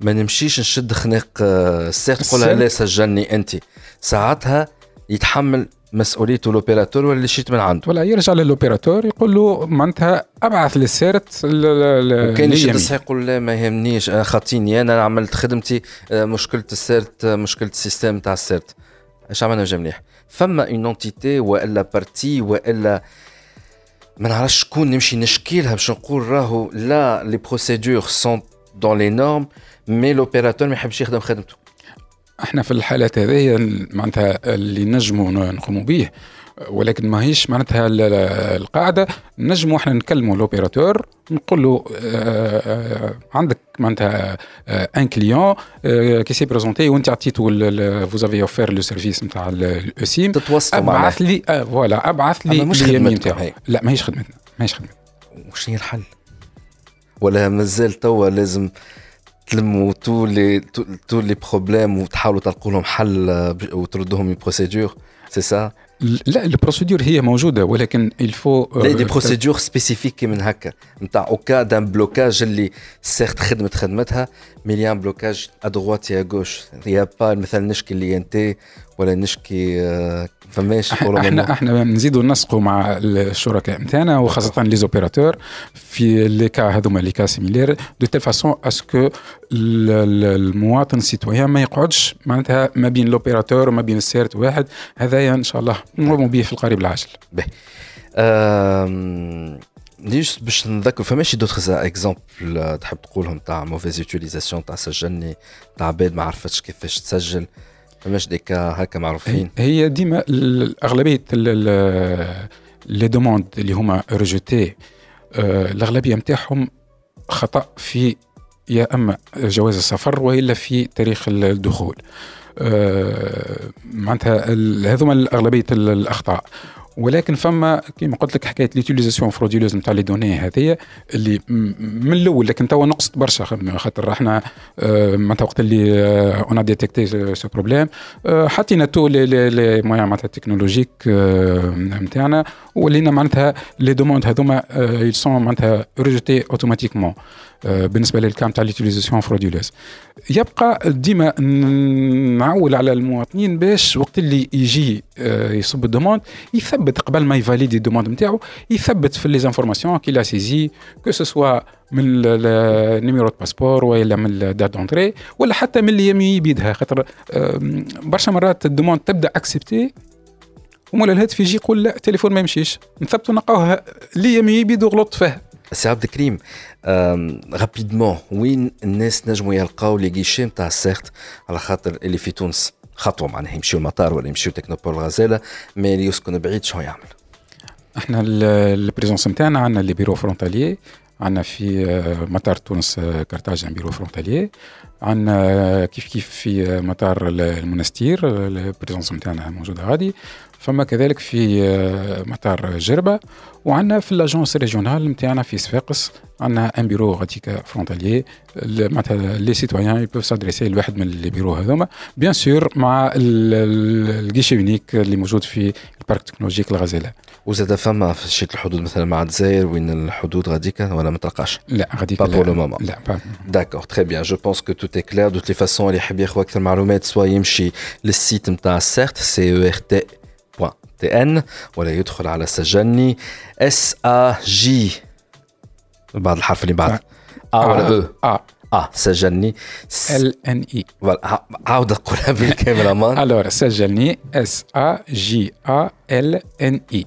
Speaker 6: ما نمشيش نشد خناق آه، السيرت تقول لها
Speaker 7: السيرت؟
Speaker 6: لا سجلني أنت. ساعتها يتحمل مسؤوليته الاوبيراتور ولا اللي شريت من عنده؟
Speaker 7: ولا يرجع للاوبيراتور يقول له معناتها أبعث للسيرت
Speaker 6: وكان يشد. الصحيح يقول لا ما يهمنيش. أنا خاطيني أنا عملت خدمتي آه، مشكلة السيرت آه، مشكلة السيستم تاع السيرت. إيش عملنا؟ جا مليح. فما اون انتيتي وإلا بارتي وإلا ما نعرفش شكون نمشي نشكي لها باش نقول راهو لا لي بروسيدور سون دون لي نورم مي لوبيراتور ما يحبش يخدم خدمته.
Speaker 7: إحنا في الحالات هذه معناتها اللي نجموا نقوموا به ولكن ماهيش معناتها القاعدة. نجموا إحنا نكلموا لوبيراتور نقول له آه، آه، عندك معناتها ان كليون كي سي بريزونتي وانت عطيته فوز اوفير لو سيرفيس نتاع الاوسيم معاه أبعث لي فوالا أبعث لي
Speaker 6: مش خدمتنا
Speaker 7: لا ماهيش خدمتنا ماهيش خدمتنا.
Speaker 6: وش هي الحل؟ ولا مازال توا لازم تلموا تو لي تو لي بروبليم وتحاولوا تلقوا لهم حل وتردوهم بروسيدور سي سا
Speaker 7: لا البروسيدور هي موجودة ولكن الفو
Speaker 6: لا دي بروسيدور سبيسيفيك من هكا. نتاع أوكا دان بلوكاج اللي سيرت خدمت خدمتها مليان بلوكاج ادغوات يا غوش يا با مثلا نشكي اللي انت ولا نشكي فماش
Speaker 7: إحنا إحنا نزيدوا نسقوا مع الشركاء نتاعنا وخاصة لي زوبيراتور في لي كا هذوما لي كا سيميلير دو تيل فاسون اسكو المواطن السيتويان ما يقعدش معناتها ما بين لوبيراتور وما بين السيرت واحد هذايا إن شاء الله نقوموا به في القريب العاجل.
Speaker 6: باهي. ليش باش نذكر فماشي دوتر اكزومبل تحب تقولهم تاع موفيز يوتيليزاسيون تاع سجلني تاع عباد ما عرفتش كيفاش تسجل كا هكا معروفين.
Speaker 7: هي ديما اغلبيه لي دوموند اللي هما ريجوتي الأغلبية نتاعهم خطأ في يا أما جواز السفر وإلا في تاريخ الدخول. معناتها هذوما اغلبيه الأخطاء. ولكن فما كيما قلت لك حكاية ليتيليزاسيون فروديلوز نتاع لي دوني هذه اللي من الأول لكن توا نقصت برشا خاطر إحنا آه، معناتها وقت اللي اون ديتيكتي سو بروبليم حطينا تو لي لي معناتها تكنولوجيك نتاعنا ولينا معناتها لي دوموند هذوما يسون معناتها ريجيتي اوتوماتيكمون بالنسبة للكام تاع ليتيليزاسيون فروديلوز يبقى ديما نعول على المواطنين باش وقت اللي يجي آه، يصب الدوموند يثبت قبل ما يفاليدي الدوموند نتاعو يثبت في لي زانفورماسيون كي لا سيزي كو سوا من النيميرو باسبور ولا من الدات دونتري ولا حتى من اللي يمي بيدها خاطر برشا مرات الدوموند تبدأ اكسبتي ومولا الهاتف يجي يقول لا التليفون ما يمشيش. نثبتوا نلقاوها اللي يمي بيدو غلط فيه
Speaker 6: سي عبد الكريم رابيدمون وين الناس نجموا يلقاو لي غيشي نتاع السيرت على خاطر اللي في تونس خطوة معناها يمشيو المطار ولا يمشيو تكنوبول غزاله مي اللي يسكن بعيد شنو يعمل؟
Speaker 7: إحنا البريزونس نتاعنا عندنا لي بيرو فرونتاليي عندنا في آه، مطار تونس آه، كرتاج بيرو فرونتاليي عندنا آه، كيف كيف في مطار المنستير البريزونس نتاعنا موجوده غادي فما كذلك في مطار جربة وعندنا في لاجونس ريجيونال نتاعنا في صفاقس عندنا ان بيرو غاديكا فرونتاليي معناتها لي سيتويان يبوف سادريسي لواحد من لي بيرو هذوما. بيان سور مع الجيشي يونيك اللي موجود في البارك تكنولوجيك الغزالة.
Speaker 6: وزاد فما في شيت الحدود مثلا مع الجزائر وين الحدود غاديكا؟ ولا ما تلقاش؟
Speaker 7: لا غاديكا
Speaker 6: با بور لو مومون
Speaker 7: لا با
Speaker 6: داكور تري بيان جو بونس كو تو اي كلير دو تلي فاسون اللي يحب ياخذ أكثر معلومات سوا يمشي للسيت نتاع سيرت سي أو ار تي تي إن ولا يدخل على سجلني إس آ جي. بعد الحرف اللي بعد. آ ولا أو
Speaker 7: ا
Speaker 6: آه. سجلني.
Speaker 7: إل إن
Speaker 6: إي. عاود قولها بالكامل أمان.
Speaker 7: ألور سجلني إس آ جي آ إل إن إي.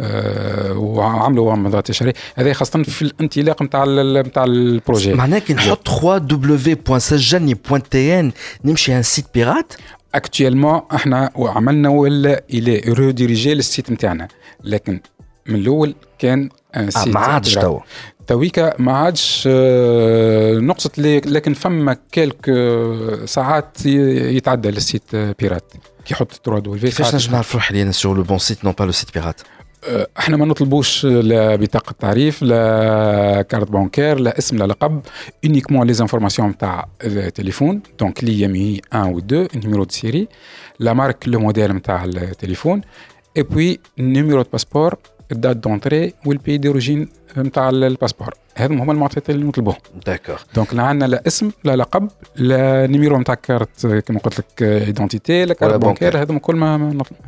Speaker 7: آه، وعملوا مضات تشريع هذا خاصة في الانطلاق نتاع نتاع البروجي.
Speaker 6: معناها كي نحط 3 دبليو بوان سجلني بوان تي ان نمشي ان سيت بيرات.
Speaker 7: اكتويلمون إحنا وعملنا ولا إلى ريديريجي للسيت نتاعنا لكن من الأول كان
Speaker 6: ان سيت آه ما عادش توا.
Speaker 7: تويكا ما عادش آه، نقصت لكن فما كيلك ساعات يتعدى للسيت بيرات. كي يحط 3 دبليو
Speaker 6: كيفاش نجم نعرف روحي أنا سور لو بون سيت نون با لو سيت بيرات
Speaker 7: إحنا ما نطلبوش لا بطاقة تعريف لا كارت بانكير لا اسم لا لقب اونيكمون لي زانفورماسيون نتاع التليفون. دونك لي ام 1 و 2 نيميرو دو سيري لا مارك لو موديل نتاع التليفون. اي بوي نيميرو دو باسبور الدات دونتري والبي دوريجين نتاع الباسبور. هذم هما المعطيات اللي نطلبوهم.
Speaker 6: داكور
Speaker 7: دونك لا عندنا لا اسم لا لقب لا نيميرو نتاع كارت كما قلت لك ايدونتيتي لا كارت بانكير هذوما كل ما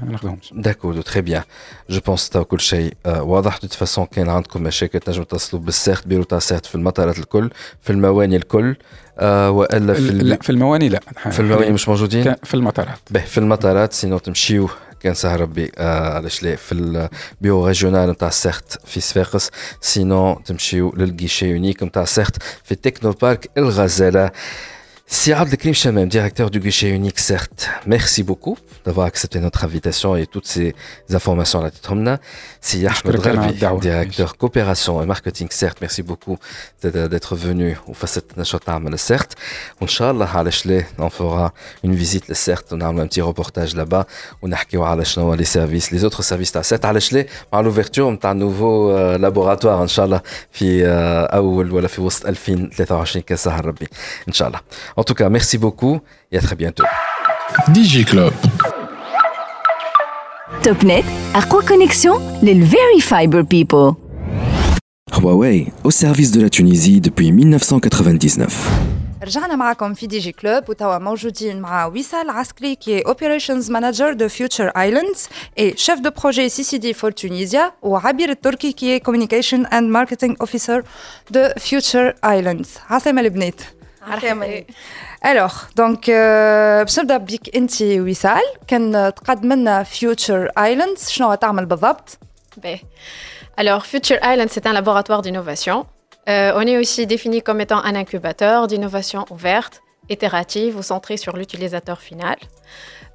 Speaker 7: ناخذهمش
Speaker 6: داكور تري بيان جو بونس تو كل شيء واضح دو فاسون كان عندكم مشاكل تنجموا تصلوا بالسيرت بيرو تاع سيرت في المطارات الكل في المواني الكل آه والا في
Speaker 7: لا في المواني لا.
Speaker 6: في المواني مش موجودين
Speaker 7: في المطارات.
Speaker 6: به في المطارات سينو تمشيو كان سهرة آه، بي الشلاء في البيو ريجيونال نتاع سيخت في صفاقس سينون تمشيو للكيشي يونيك نتاع سيخت في تكنو بارك الغزالة. Si Abdelkrim Chamem, directeur du guichet unique, certes, merci beaucoup d'avoir accepté notre invitation et toutes ces informations à la tête Si Ahmed Rabi, directeur coopération et marketing, certes, merci beaucoup d'être venu au facette Nashota certes. Inch'Allah, on fera une visite, certes, on a un petit reportage là-bas, on a les services, les autres services, certes, par l'ouverture d'un nouveau euh, laboratoire, Inch'Allah, fi euh, Aoul ou la fi Wust Alfin, 23 Inch'Allah. en tout cas, merci beaucoup et à très bientôt.
Speaker 2: DJ Club.
Speaker 4: Topnet, quoi Connexion, les Very Fiber People.
Speaker 5: Huawei, au service de la Tunisie depuis 1999.
Speaker 1: رجعنا معكم في دي جي كلوب وتوا موجودين مع وصال عسكري كي اوبريشنز مانجر دو فيوتشر ايلاندز اي شيف دو بروجي سي سي دي فور تونيزيا وعبير التركي كي كوميونيكيشن اند ماركتينغ اوفيسر دو فيوتشر ايلاندز عسلامة البنات
Speaker 9: مرحبا
Speaker 1: الوغ دونك باش نبدا بيك انت وصال كان تقدم لنا فيوتشر ايلاندز شنو تعمل بالضبط؟
Speaker 9: باهي Alors, Future Island, c'est un laboratoire d'innovation. Euh, on est aussi défini comme étant un incubateur d'innovation ouverte, itérative ou centrée sur l'utilisateur final.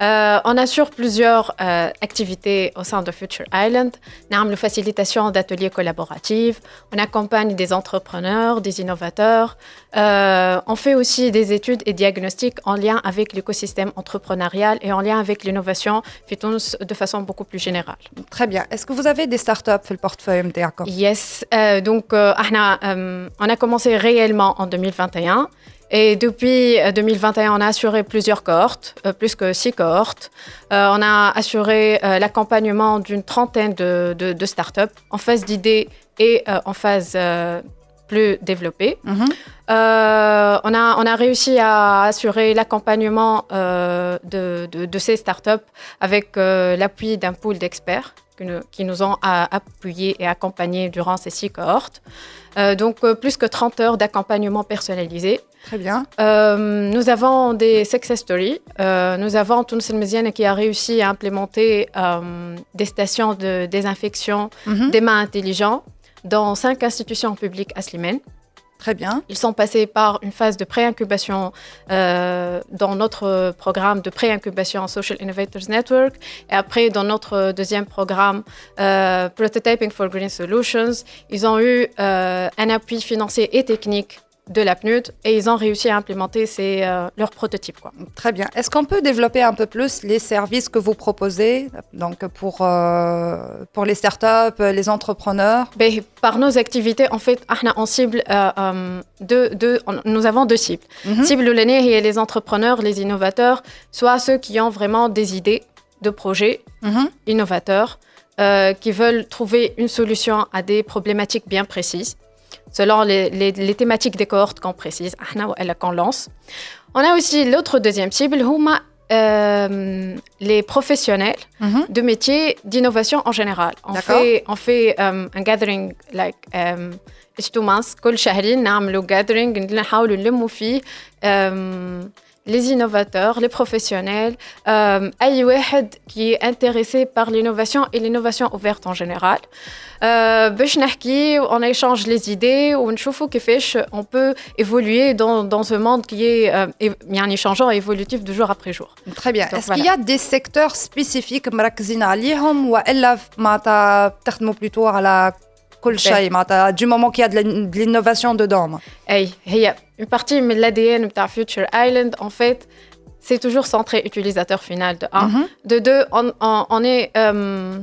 Speaker 9: Euh, on assure plusieurs euh, activités au sein de Future Island. On a la facilitation d'ateliers collaboratifs. On accompagne des entrepreneurs, des innovateurs. Euh, on fait aussi des études et diagnostics en lien avec l'écosystème entrepreneurial et en lien avec l'innovation de façon beaucoup plus générale.
Speaker 1: Très bien. Est-ce que vous avez des startups dans le portefeuille
Speaker 9: Yes. donc, on a commencé réellement en 2021. Et depuis 2021, euh, on a assuré plusieurs cohortes, euh, plus que six cohortes. Euh, on a assuré l'accompagnement d'une trentaine de, de, startups en phase d'idées et en phase plus développée. Mhm. on, a, on a réussi à assurer l'accompagnement de, de, ces startups avec l'appui d'un pool d'experts qui nous ont appuyés et accompagnés durant ces six cohortes. Donc, plus que 30 heures d'accompagnement personnalisé.
Speaker 1: Très bien.
Speaker 9: Euh, nous avons des success stories. Euh, nous avons Tunis Méziane qui a réussi à implémenter euh, des stations de désinfection mhm. des mains intelligents dans cinq institutions publiques à Slimane.
Speaker 1: Très bien.
Speaker 9: Ils sont passés par une phase de pré-incubation dans notre programme de pré-incubation Social Innovators Network et après dans notre deuxième programme Prototyping for Green Solutions. Ils ont eu un appui financier et technique de la PNUD et ils ont réussi à implémenter ces, euh, leurs prototypes. Quoi.
Speaker 1: Très bien. Est-ce qu'on peut développer un peu plus les services que vous proposez donc pour, euh, pour les startups, les entrepreneurs?
Speaker 9: Ben, Par nos activités, en fait, on cible euh, deux, deux, nous avons deux cibles. Mm -hmm. Cible l'année et les entrepreneurs, les innovateurs, soit ceux qui ont vraiment des idées de projets mhm. innovateurs, qui veulent trouver une solution à des problématiques bien précises selon les, thématiques des cohortes qu'on précise, qu'on lance. On a aussi l'autre deuxième cible, euh, les professionnels mhm. de métiers d'innovation en général. On fait, on fait euh, un gathering, like, euh, كل شهرين نعملوا gathering نحاولوا نلموا فيه les innovateurs, les professionnels, euh, qui est intéressé par l'innovation et l'innovation ouverte en général. Euh, on échange les idées, on on peut évoluer dans, dans ce monde qui est euh, changeant et évolutif de jour après jour.
Speaker 1: Très bien. Est-ce qu'il y a des secteurs spécifiques ou plutôt à la du moment qu'il y a de l'innovation dedans
Speaker 9: hey, une partie de l'ADN de Future Island en fait c'est toujours centré utilisateur final de un. Mhm. de deux on, on, est euh,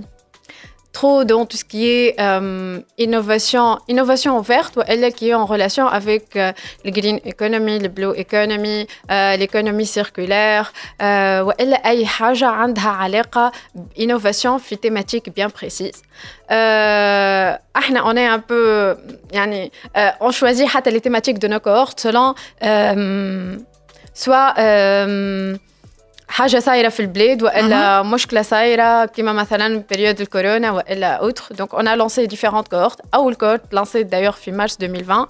Speaker 9: trop dans tout ce qui est euh, innovation, innovation ouverte, ou elle qui est en relation avec euh, le green economy, le blue economy, euh, l'économie circulaire, ou elle a عندها innovation في thématique bien précise. on est un peu يعني on choisit les thématiques de nos cohortes selon soit حاجه صايره في البلاد والا مشكله صايره كيما مثلا بيريود الكورونا والا اوتر دونك اون ا لانسي ديفيرونت كورت اول كورت لانسي دايوغ في مارس 2020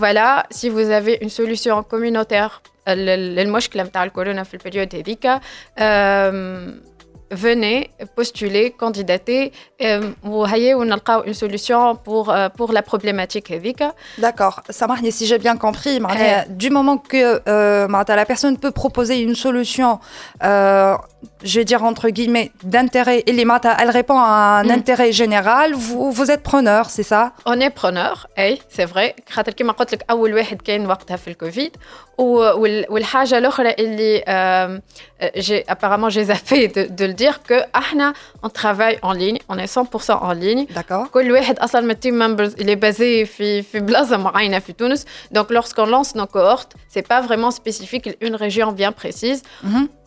Speaker 9: فوالا سي vous avez une solution communautaire للمشكله نتاع الكورونا في البيريود هذيك venez postuler, candidater euh, vous voyez on a une solution pour, euh, pour la problématique
Speaker 1: D'accord, ça marche si j'ai bien compris. Du moment que euh, la personne peut proposer une solution je vais dire entre guillemets, d'intérêt, elle répond à un mm. intérêt général, vous, vous êtes preneur, c'est ça
Speaker 9: On est preneur, oui, c'est vrai. خاطر كما قلت لك أول واحد كان وقتها في الكوفيد والحاجة الأخرى اللي j'ai apparemment j'ai zappé de, de le dire que احنا on travaille en ligne, on est 100% en ligne.
Speaker 1: D'accord.
Speaker 9: كل واحد أصلا من team members il est basé في في بلاصة معينة في تونس. Donc lorsqu'on lance nos cohortes, c'est pas vraiment spécifique une région bien précise. Mm -hmm.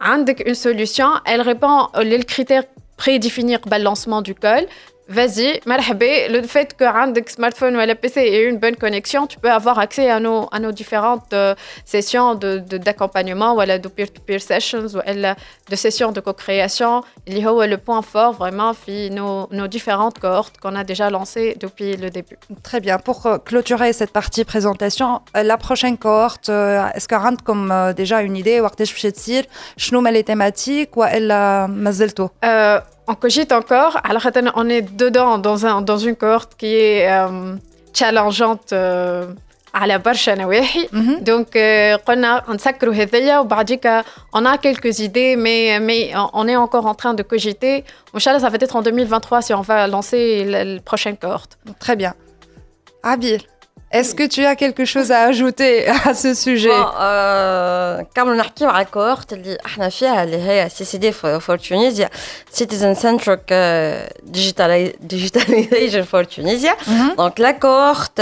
Speaker 9: عندك une solution elle répond aux critères prédéfinis le lancement du col Vas-y, le fait que un smartphone ou un PC ait une bonne connexion, tu peux avoir accès à nos, à nos différentes euh, sessions d'accompagnement, de, de, de peer-to-peer sessions, ou de sessions de co-création. Il y a le point fort vraiment nos, nos différentes cohortes qu'on a déjà lancées depuis le début.
Speaker 1: Très bien. Pour euh, clôturer cette partie présentation, euh, la prochaine cohorte, est-ce qu'elle rentre comme déjà une idée, ou les thématiques, ou elle a
Speaker 9: on cogite encore. Alors, on est dedans, dans, un, dans une cohorte qui est euh, challengeante euh, à la برشا نواحي دونك قلنا نسكروا هذيا وبعديك on a quelques idées mais mais on est encore en train de cogiter Inch'Allah ça va être en 2023 si on va lancer la prochaine cohorte
Speaker 1: très bien Abil Est-ce que tu as quelque chose à ajouter à ce sujet
Speaker 10: euh, Comme on a dit, la cohorte qui est CCD for Tunisia, Citizen Centric euh, Digitalization for Tunisia. Mhm. Donc la cohorte,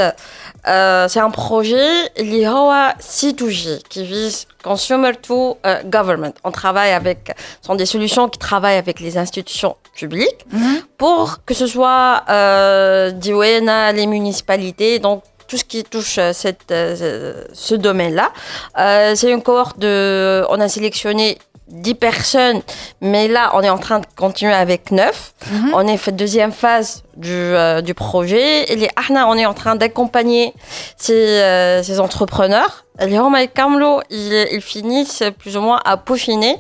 Speaker 10: euh, c'est un projet qui est C2G, qui vise Consumer to Government. On travaille avec, ce sont des solutions qui travaillent avec les institutions publiques mhm. pour que ce soit euh, les municipalités, donc tout ce qui touche euh, cette, euh, ce domaine-là. Euh, c'est une cohorte de... On a sélectionné 10 personnes, mais là, on est en train de continuer avec 9. Mhm. On est fait deuxième phase du, du projet. Et les on est en train d'accompagner ces, ces entrepreneurs. Les Kamlo, ils, ils finissent plus ou moins à peaufiner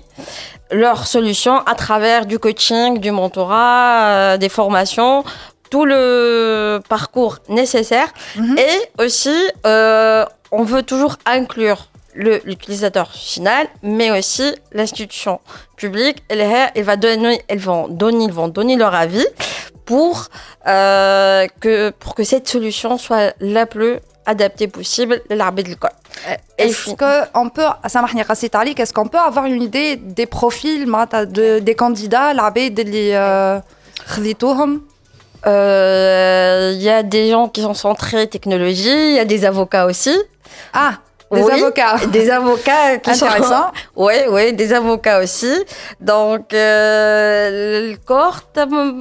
Speaker 10: leurs solutions à travers du coaching, du mentorat, des formations tout le parcours nécessaire mhm. et aussi euh, on veut toujours inclure l'utilisateur final, mais aussi l'institution publique. Et va donner, elles vont donner, ils vont donner leur avis pour euh, que pour que cette solution soit la plus adaptée possible l'arbitre de l'école.
Speaker 1: Euh, est-ce qu'on peut, est-ce qu'on peut avoir une idée des profils des candidats, l'arbitre de
Speaker 10: il euh, y a des gens qui sont centrés technologie, il y a des avocats aussi.
Speaker 1: Ah, des avocats.
Speaker 10: Des avocats qui
Speaker 1: sont.
Speaker 10: Oui, oui, des avocats aussi. Donc, euh, le corps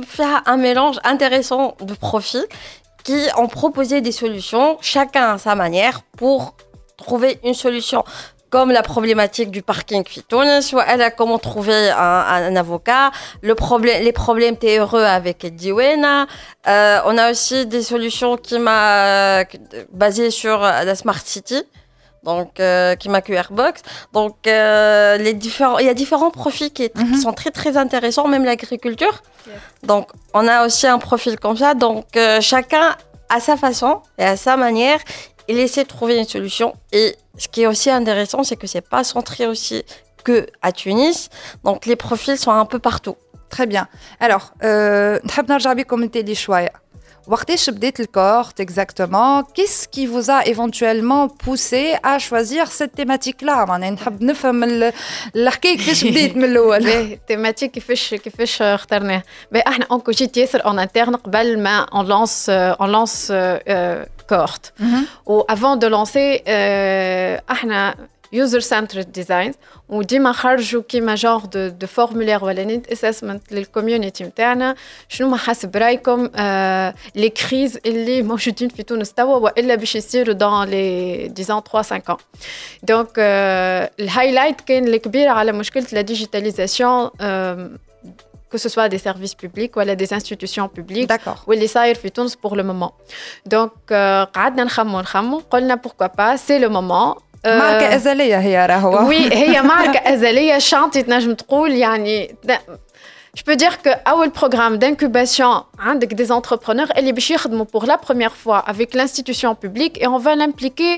Speaker 10: fait un mélange intéressant de profils qui ont proposé des solutions, chacun à sa manière, pour trouver une solution comme la problématique du parking Fitounes, soit elle a comment trouver un, avocat, le problème, les problèmes heureux avec Diwena. Euh, on a aussi des solutions qui m'a basées sur la Smart City. Donc, euh, qui m'a QRbox. Donc, euh, les différents, il y a différents profils qui, mhm. sont très très intéressants, même l'agriculture. Donc, on a aussi un profil comme ça. Donc, chacun à sa façon et à sa manière, il essaie de trouver une solution. Et ce qui est aussi intéressant, c'est que c'est pas centré aussi que à Tunis. Donc les profils sont un peu partout.
Speaker 1: Très bien. Alors, euh, comme les choix? وقتاش بديت الكورت exactement qu'est-ce qui vous a éventuellement poussé à choisir cette thématique là معناها نحب نفهم الحكايه كيفاش بديت من الاول
Speaker 9: thématique كيفاش كيفاش اخترناها احنا اونكو جيت ياسر اون انترن قبل ما اون لانس اون لانس كورت و افون دو لانسي احنا يوزر سنترد ديزاين وديما خرجوا كيما جونغ دو دو فورمولير ولا نيت اسسمنت للكوميونيتي نتاعنا شنو ما حسب رايكم آه لي كريز اللي موجودين في تونس توا والا باش يصيروا دون لي ديزون 3 5 ans دونك آه الهايلايت كان الكبير على مشكله لا ديجيتاليزاسيون آه que ce soit des services publics ou des institutions publiques
Speaker 1: ou
Speaker 9: les صاير في تونس pour le moment. Donc قعدنا نخمو نخمو قلنا pourquoi pas c'est le moment
Speaker 1: ماركة أزلية هي راهو
Speaker 9: وي هي ماركة أزلية شانتي تنجم تقول يعني Je peux dire que le programme d'incubation avec des entrepreneurs اللي باش يخدموا pour la première fois avec l'institution publique et on va l'impliquer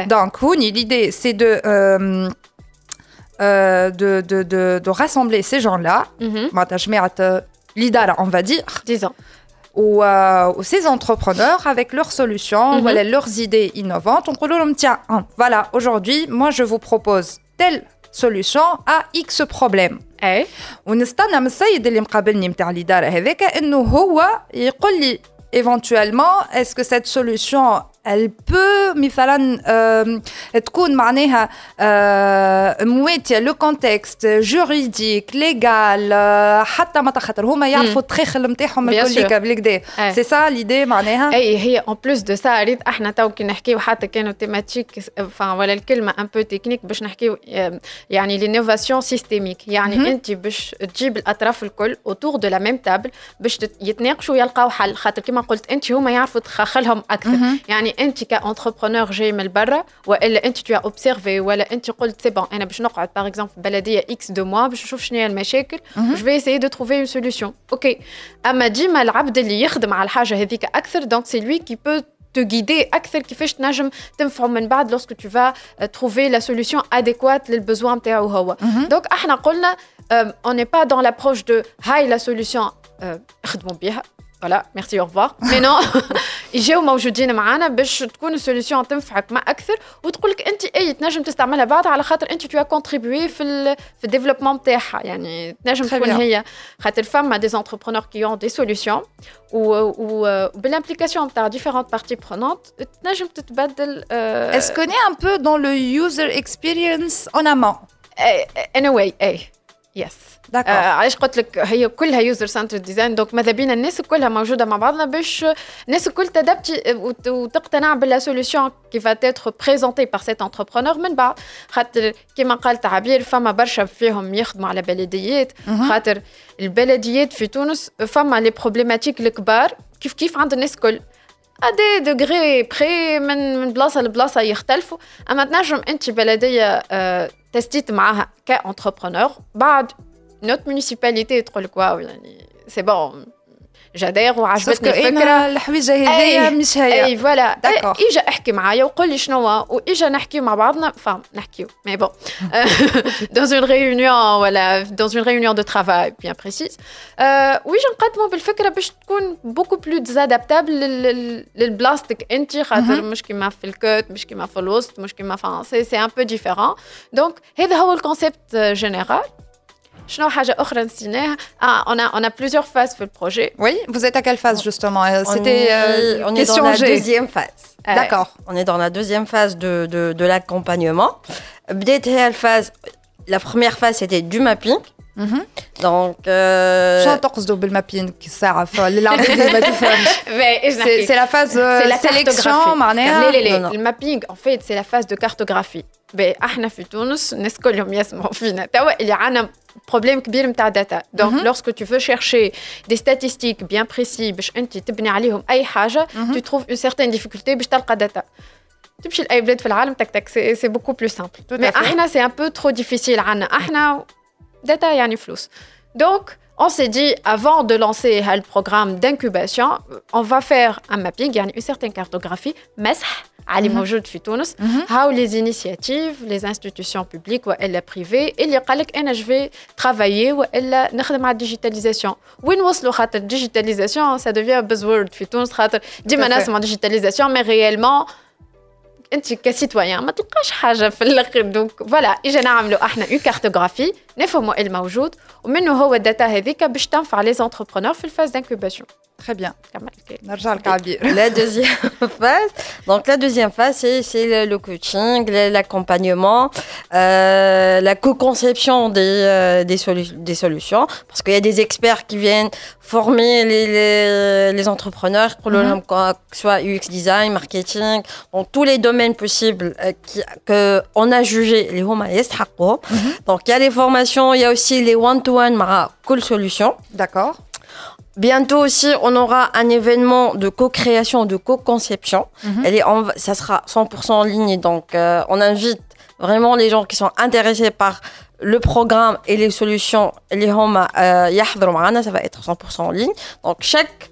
Speaker 1: دونك هوني l'idée, c'est de, euh, euh, de, de, de, de, rassembler ces gens-là, l'IDAR, on va dire.
Speaker 9: Disons.
Speaker 1: Ou, euh, ou, ces entrepreneurs avec leurs solutions, mm voilà, leurs idées innovantes. On dit, tiens, voilà, aujourd'hui, moi, je vous propose telle solution à X problème.
Speaker 9: اي
Speaker 1: ونستنى من السيد اللي مقابلني نتاع الاداره هذاك انه هو يقول لي éventuellement est-ce que cette solution elle peut مثلا تكون معناها مواتية لو كونتكست جوريديك ليغال حتى ما خاطر هما يعرفوا التخيخ نتاعهم بالكدا سي سا ليدي معناها؟
Speaker 9: أي هي اون بلوس دو سا ريت إحنا تو كي نحكيو حتى كانوا تيماتيك ولا الكلمة ان بو تكنيك باش نحكيو يعني لينوفاسيون سيستيميك يعني انت باش تجيب الأطراف الكل اوتور دو لا ميم تابل باش يتناقشوا يلقاو حل. خاطر كما قلت انت هما يعرفوا تخخلهم أكثر. يعني انت كانتربرونور جاي من برا والا انت تو اوبسيرفي ولا انت قلت سي بون انا باش نقعد باغ اكزومبل بلديه اكس دو موا باش نشوف شنو هي المشاكل جو في اسيي دو تروفي اون سوليوشن اوكي اما ديما العبد اللي يخدم على الحاجه هذيك اكثر دونك سي لوي كي بو te guider اكثر كيفاش تنجم تنفعوا من بعد lorsque tu vas trouver la solution adéquate للبزوان نتاعو هو دونك احنا قلنا on n'est pas dans l'approche de هاي la solution خدموا بها فوالا ميرسي أو ريفوار مي نو يجيو موجودين معانا باش تكون السوليسيون تنفعك ما أكثر. وتقول لك انت اي تنجم تستعملها بعد على خاطر انت تو كونتريبيي في ال في الديفلوبمون نتاعها يعني تنجم تكون هي خاطر فما دي زونتربرونور كي اون دي سوليسيون وبالامبليكاسيون نتاع ديفيرونت بارتي برونونت تنجم تتبدل
Speaker 1: اسكو ني ان بو دون لو يوزر اكسبيرينس اون امون
Speaker 9: ان واي اي يس آه علاش قلت لك هي كلها يوزر سنتر ديزاين دونك ماذا بينا الناس كلها موجودة مع بعضنا باش الناس الكل تدبتي وتقتنع سوليسيون كي فا تيتر بريزونتي بار سيت انتربرونور من بعد خاطر كيما قال تعبير فما برشا فيهم يخدموا على بلديات. خاطر البلديات في تونس فما لي بروبليماتيك الكبار كيف كيف عند الناس الكل. دي دوغري بخي من من بلاصة لبلاصة يختلفوا. أما تنجم أنت بلدية آه تستيت معاها كانتربرونور بعد نوت مونيسيباليتي تقول لك واو يعني سي بون جدير وعجبتني الفكره
Speaker 1: الحويجه هذيا مش هي
Speaker 9: اي فوالا اجا احكي معايا وقول لي شنو واجا نحكي مع بعضنا فهم نحكيو مي بون دون اون ريونيون ولا دون اون ريونيون دو ترافاي بيان بريسيز واجا نقدموا بالفكره باش تكون بوكو بلو ديزادابتابل للبلاستيك انت خاطر مش كيما في الكوت مش كيما في الوسط مش كيما في سي ان بو ديفيرون دونك هذا هو الكونسيبت جينيرال شنو حاجة أخرى نسيناها Ah, on a, on a plusieurs phases pour le projet.
Speaker 1: Oui, vous êtes à quelle phase justement C'était
Speaker 10: euh, on est dans la deuxième phase.
Speaker 1: D'accord.
Speaker 10: On est dans la deuxième phase de, de, de l'accompagnement. phase, la première phase c'était du mapping. Donc,
Speaker 1: شنو تقصدوا بالمابينغ ساعة للعباد ما تفهمش سي لا فاز سيليكسيون معناها
Speaker 9: لا لا لا المابينغ ان فيت سي لا فاز دو كارتوغرافي احنا في تونس الناس كلهم يسمعوا فينا توا اللي عندنا problème كبير نتاع data. Donc
Speaker 1: Mhm.
Speaker 9: lorsque tu veux chercher des statistiques bien précises باش انت تبني عليهم اي حاجه
Speaker 1: Mhm.
Speaker 9: tu trouves une certaine difficulté باش تلقى data. تمشي لاي بلاد في العالم تك تك سي سي بوكو بلو سامبل
Speaker 1: Tout à
Speaker 9: مي
Speaker 1: fait.
Speaker 9: احنا سي ان بو ترو ديفيسيل عنا احنا داتا يعني فلوس دونك on s'est dit, avant de lancer le programme d'incubation, on va faire un mapping, يعني une certaine cartographie, مسح على
Speaker 1: Mhm.
Speaker 9: موجود في تونس
Speaker 1: Mhm.
Speaker 9: how les initiatives les institutions publiques والا privées اللي قال لك انا je vais travailler والا نخدم على الديجيتاليزاسيون وين وصلوا خاطر الديجيتاليزاسيون ça devient buzzword في تونس خاطر ديما
Speaker 1: fait.
Speaker 9: ناس مع ديجيتاليزاسيون مي ريالمون انت كسيتويان ما تلقاش حاجة في الآخر. دونك فوالا اجينا نعملوا أحنا اون كارتوغرافي نفهموا الموجود ومنه هو الداتا هذيك باش تنفع لي زونتربرونور في الفاز دانكوباسيون
Speaker 1: Très bien.
Speaker 10: La deuxième phase, donc la deuxième phase, c'est le coaching, l'accompagnement, euh, la co-conception des, euh, des, solutions, parce qu'il y a des experts qui viennent former les, entrepreneurs pour le mm -hmm. soit UX design, marketing, tous les domaines possibles euh, que on a jugé les mm -hmm. Donc il y a les formations, il y a aussi les one-to-one, -one, cool solution.
Speaker 1: D'accord.
Speaker 10: Bientôt aussi, on aura un événement de co-création, de co-conception. Mm -hmm. Ça sera 100% en ligne. Donc, euh, on invite vraiment les gens qui sont intéressés par le programme et les solutions. Les hommes, euh, ça va être 100% en ligne. Donc, chaque,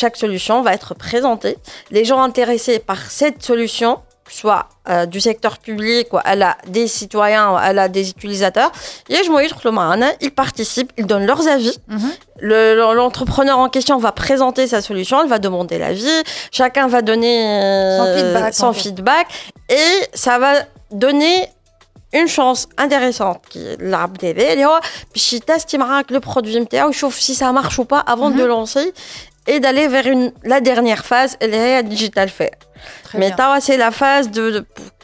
Speaker 10: chaque solution va être présentée. Les gens intéressés par cette solution soit euh, du secteur public ou à des citoyens ou à des utilisateurs. Et je me ils participent, ils donnent leurs avis. L'entrepreneur en question va présenter sa solution, il va demander l'avis, chacun va donner
Speaker 1: son, euh,
Speaker 10: feedback, et ça va donner une chance intéressante qui l'arbre DV, puis teste le produit, je chauffe si ça marche ou pas avant de lancer et d'aller vers la dernière phase, elle est digital
Speaker 1: fait.
Speaker 10: Mais c'est la phase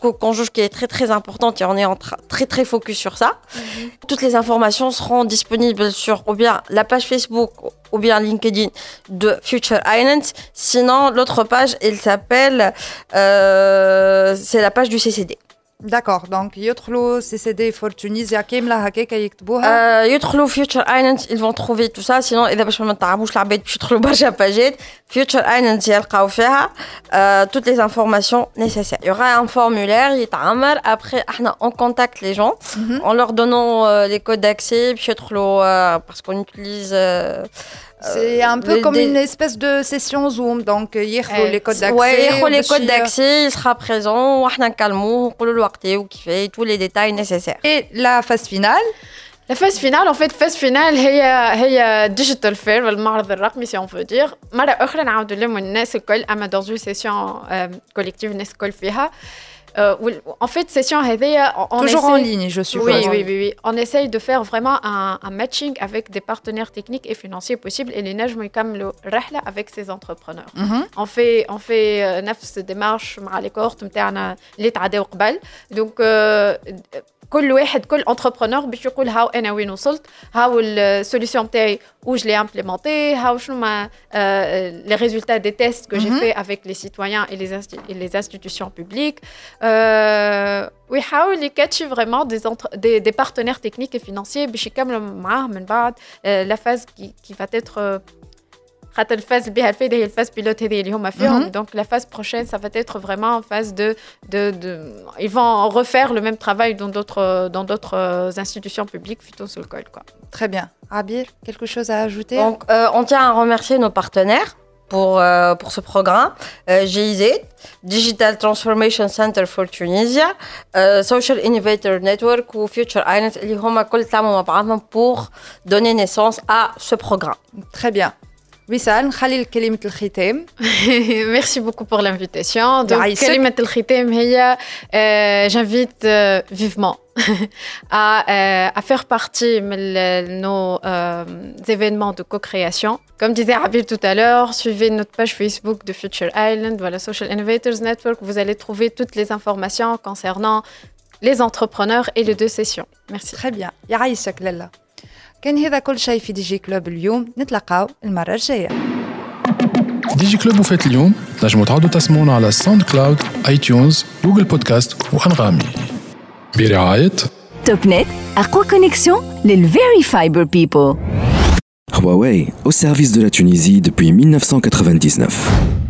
Speaker 10: qu'on juge qui est très très importante et on est très très focus sur ça. Mhm. Toutes les informations seront disponibles sur ou bien la page Facebook ou bien LinkedIn de Future Islands. Sinon, l'autre page, elle s'appelle, euh, c'est la page du CCD.
Speaker 1: D'accord. Donc يدخلوا CCD for Tunisia كاملة هكاكا يكتبوها.
Speaker 10: Euh, يدخلوا Future Islands, ils vont trouver tout ça. Sinon, إذا باش ما نتعبوش العباد باش يدخلوا برشا باجات. Future Islands يلقاو فيها euh, toutes les informations nécessaires. Il y aura un formulaire يتعمر. Après, احنا on contacte les gens
Speaker 1: Mhm.
Speaker 10: en leur donnant euh, les codes d'accès باش يدخلوا euh, parce qu'on utilise euh,
Speaker 1: C'est un peu
Speaker 10: les-
Speaker 1: comme
Speaker 10: des-
Speaker 1: une espèce de session Zoom. Donc ياخذوا
Speaker 9: Eh,
Speaker 1: les codes d'accès.
Speaker 10: Ouais, ياخذوا les
Speaker 1: وباش
Speaker 10: codes
Speaker 1: ي-
Speaker 10: d'accès, il sera présent واحنا نكلموه نقولوا له وقتي وكيفاه tous les détails nécessaires.
Speaker 1: Et la phase finale.
Speaker 9: La phase finale, en fait, phase finale هي هي digital fair المعرض الرقمي si on veut dire. مرة أخرى نعاود نلموا الناس الكل أما dans une session euh, collective الناس الكل فيها. Euh, en fait, session euh, on,
Speaker 1: toujours en ligne, je suppose.
Speaker 9: Oui, oui, oui, On essaye de faire vraiment un, matching avec des partenaires techniques et financiers possibles. Et les Najm comme le rahla avec ces entrepreneurs.
Speaker 1: Mm -hmm.
Speaker 9: On fait, on fait euh, démarche avec les cohortes, euh, les Donc, euh, كل واحد كل entrepreneur باش يقول هاو انا وين وصلت هاو السوليسيون نتاعي où je l'ai implémenté هاو شنو ما euh, les résultats des tests que j'ai
Speaker 1: Mhm.
Speaker 9: fait avec les citoyens et les, insti- et les institutions publiques euh, ويحاول يكاتشي vraiment des, entre- des, des partenaires techniques et financiers باش يكملوا معاه من بعد euh, la phase qui, qui va être euh, خاطر الفاز اللي بها الفايده هي الفاز بيلوت هذه اللي هما فيهم
Speaker 1: Mhm.
Speaker 9: donc la phase prochaine ça va être vraiment en phase de, de, de ils vont refaire le même travail dans d'autres dans d'autres euh, institutions publiques plutôt sur le col quoi
Speaker 1: Très bien. Abir, quelque chose à ajouter
Speaker 10: Donc, euh, on tient à remercier nos partenaires pour, euh, pour ce programme. Euh, GIZ, Digital Transformation Center for Tunisia, euh, Social Innovator Network ou Future Islands, اللي هما كل تعملوا مع بعضهم pour donner naissance à ce programme.
Speaker 1: Très bien. وصال نخلي لك كلمة الختام.
Speaker 9: Merci beaucoup pour l'invitation. Donc,
Speaker 1: يعيشك.
Speaker 9: كلمة الختام هي euh, j'invite euh, vivement à, euh, à faire partie de nos euh, événements de co-création. Comme disait Abir tout à l'heure, suivez notre page Facebook de Future Island, voilà Social Innovators Network. Vous allez trouver toutes les informations concernant les entrepreneurs et les deux sessions. Merci.
Speaker 1: Très bien. يعيشك لالا. كان هذا كل شيء في دي جي كلوب اليوم نتلاقاو المرة الجاية.
Speaker 2: دي جي كلوب وفات اليوم تنجموا تعودوا تسمعونا على ساوند كلاود اي تيونز جوجل بودكاست وأنغامي برعاية
Speaker 4: TopNet, quoi connexion, les Very Fiber People.
Speaker 6: Huawei, au service de la Tunisie depuis 1999.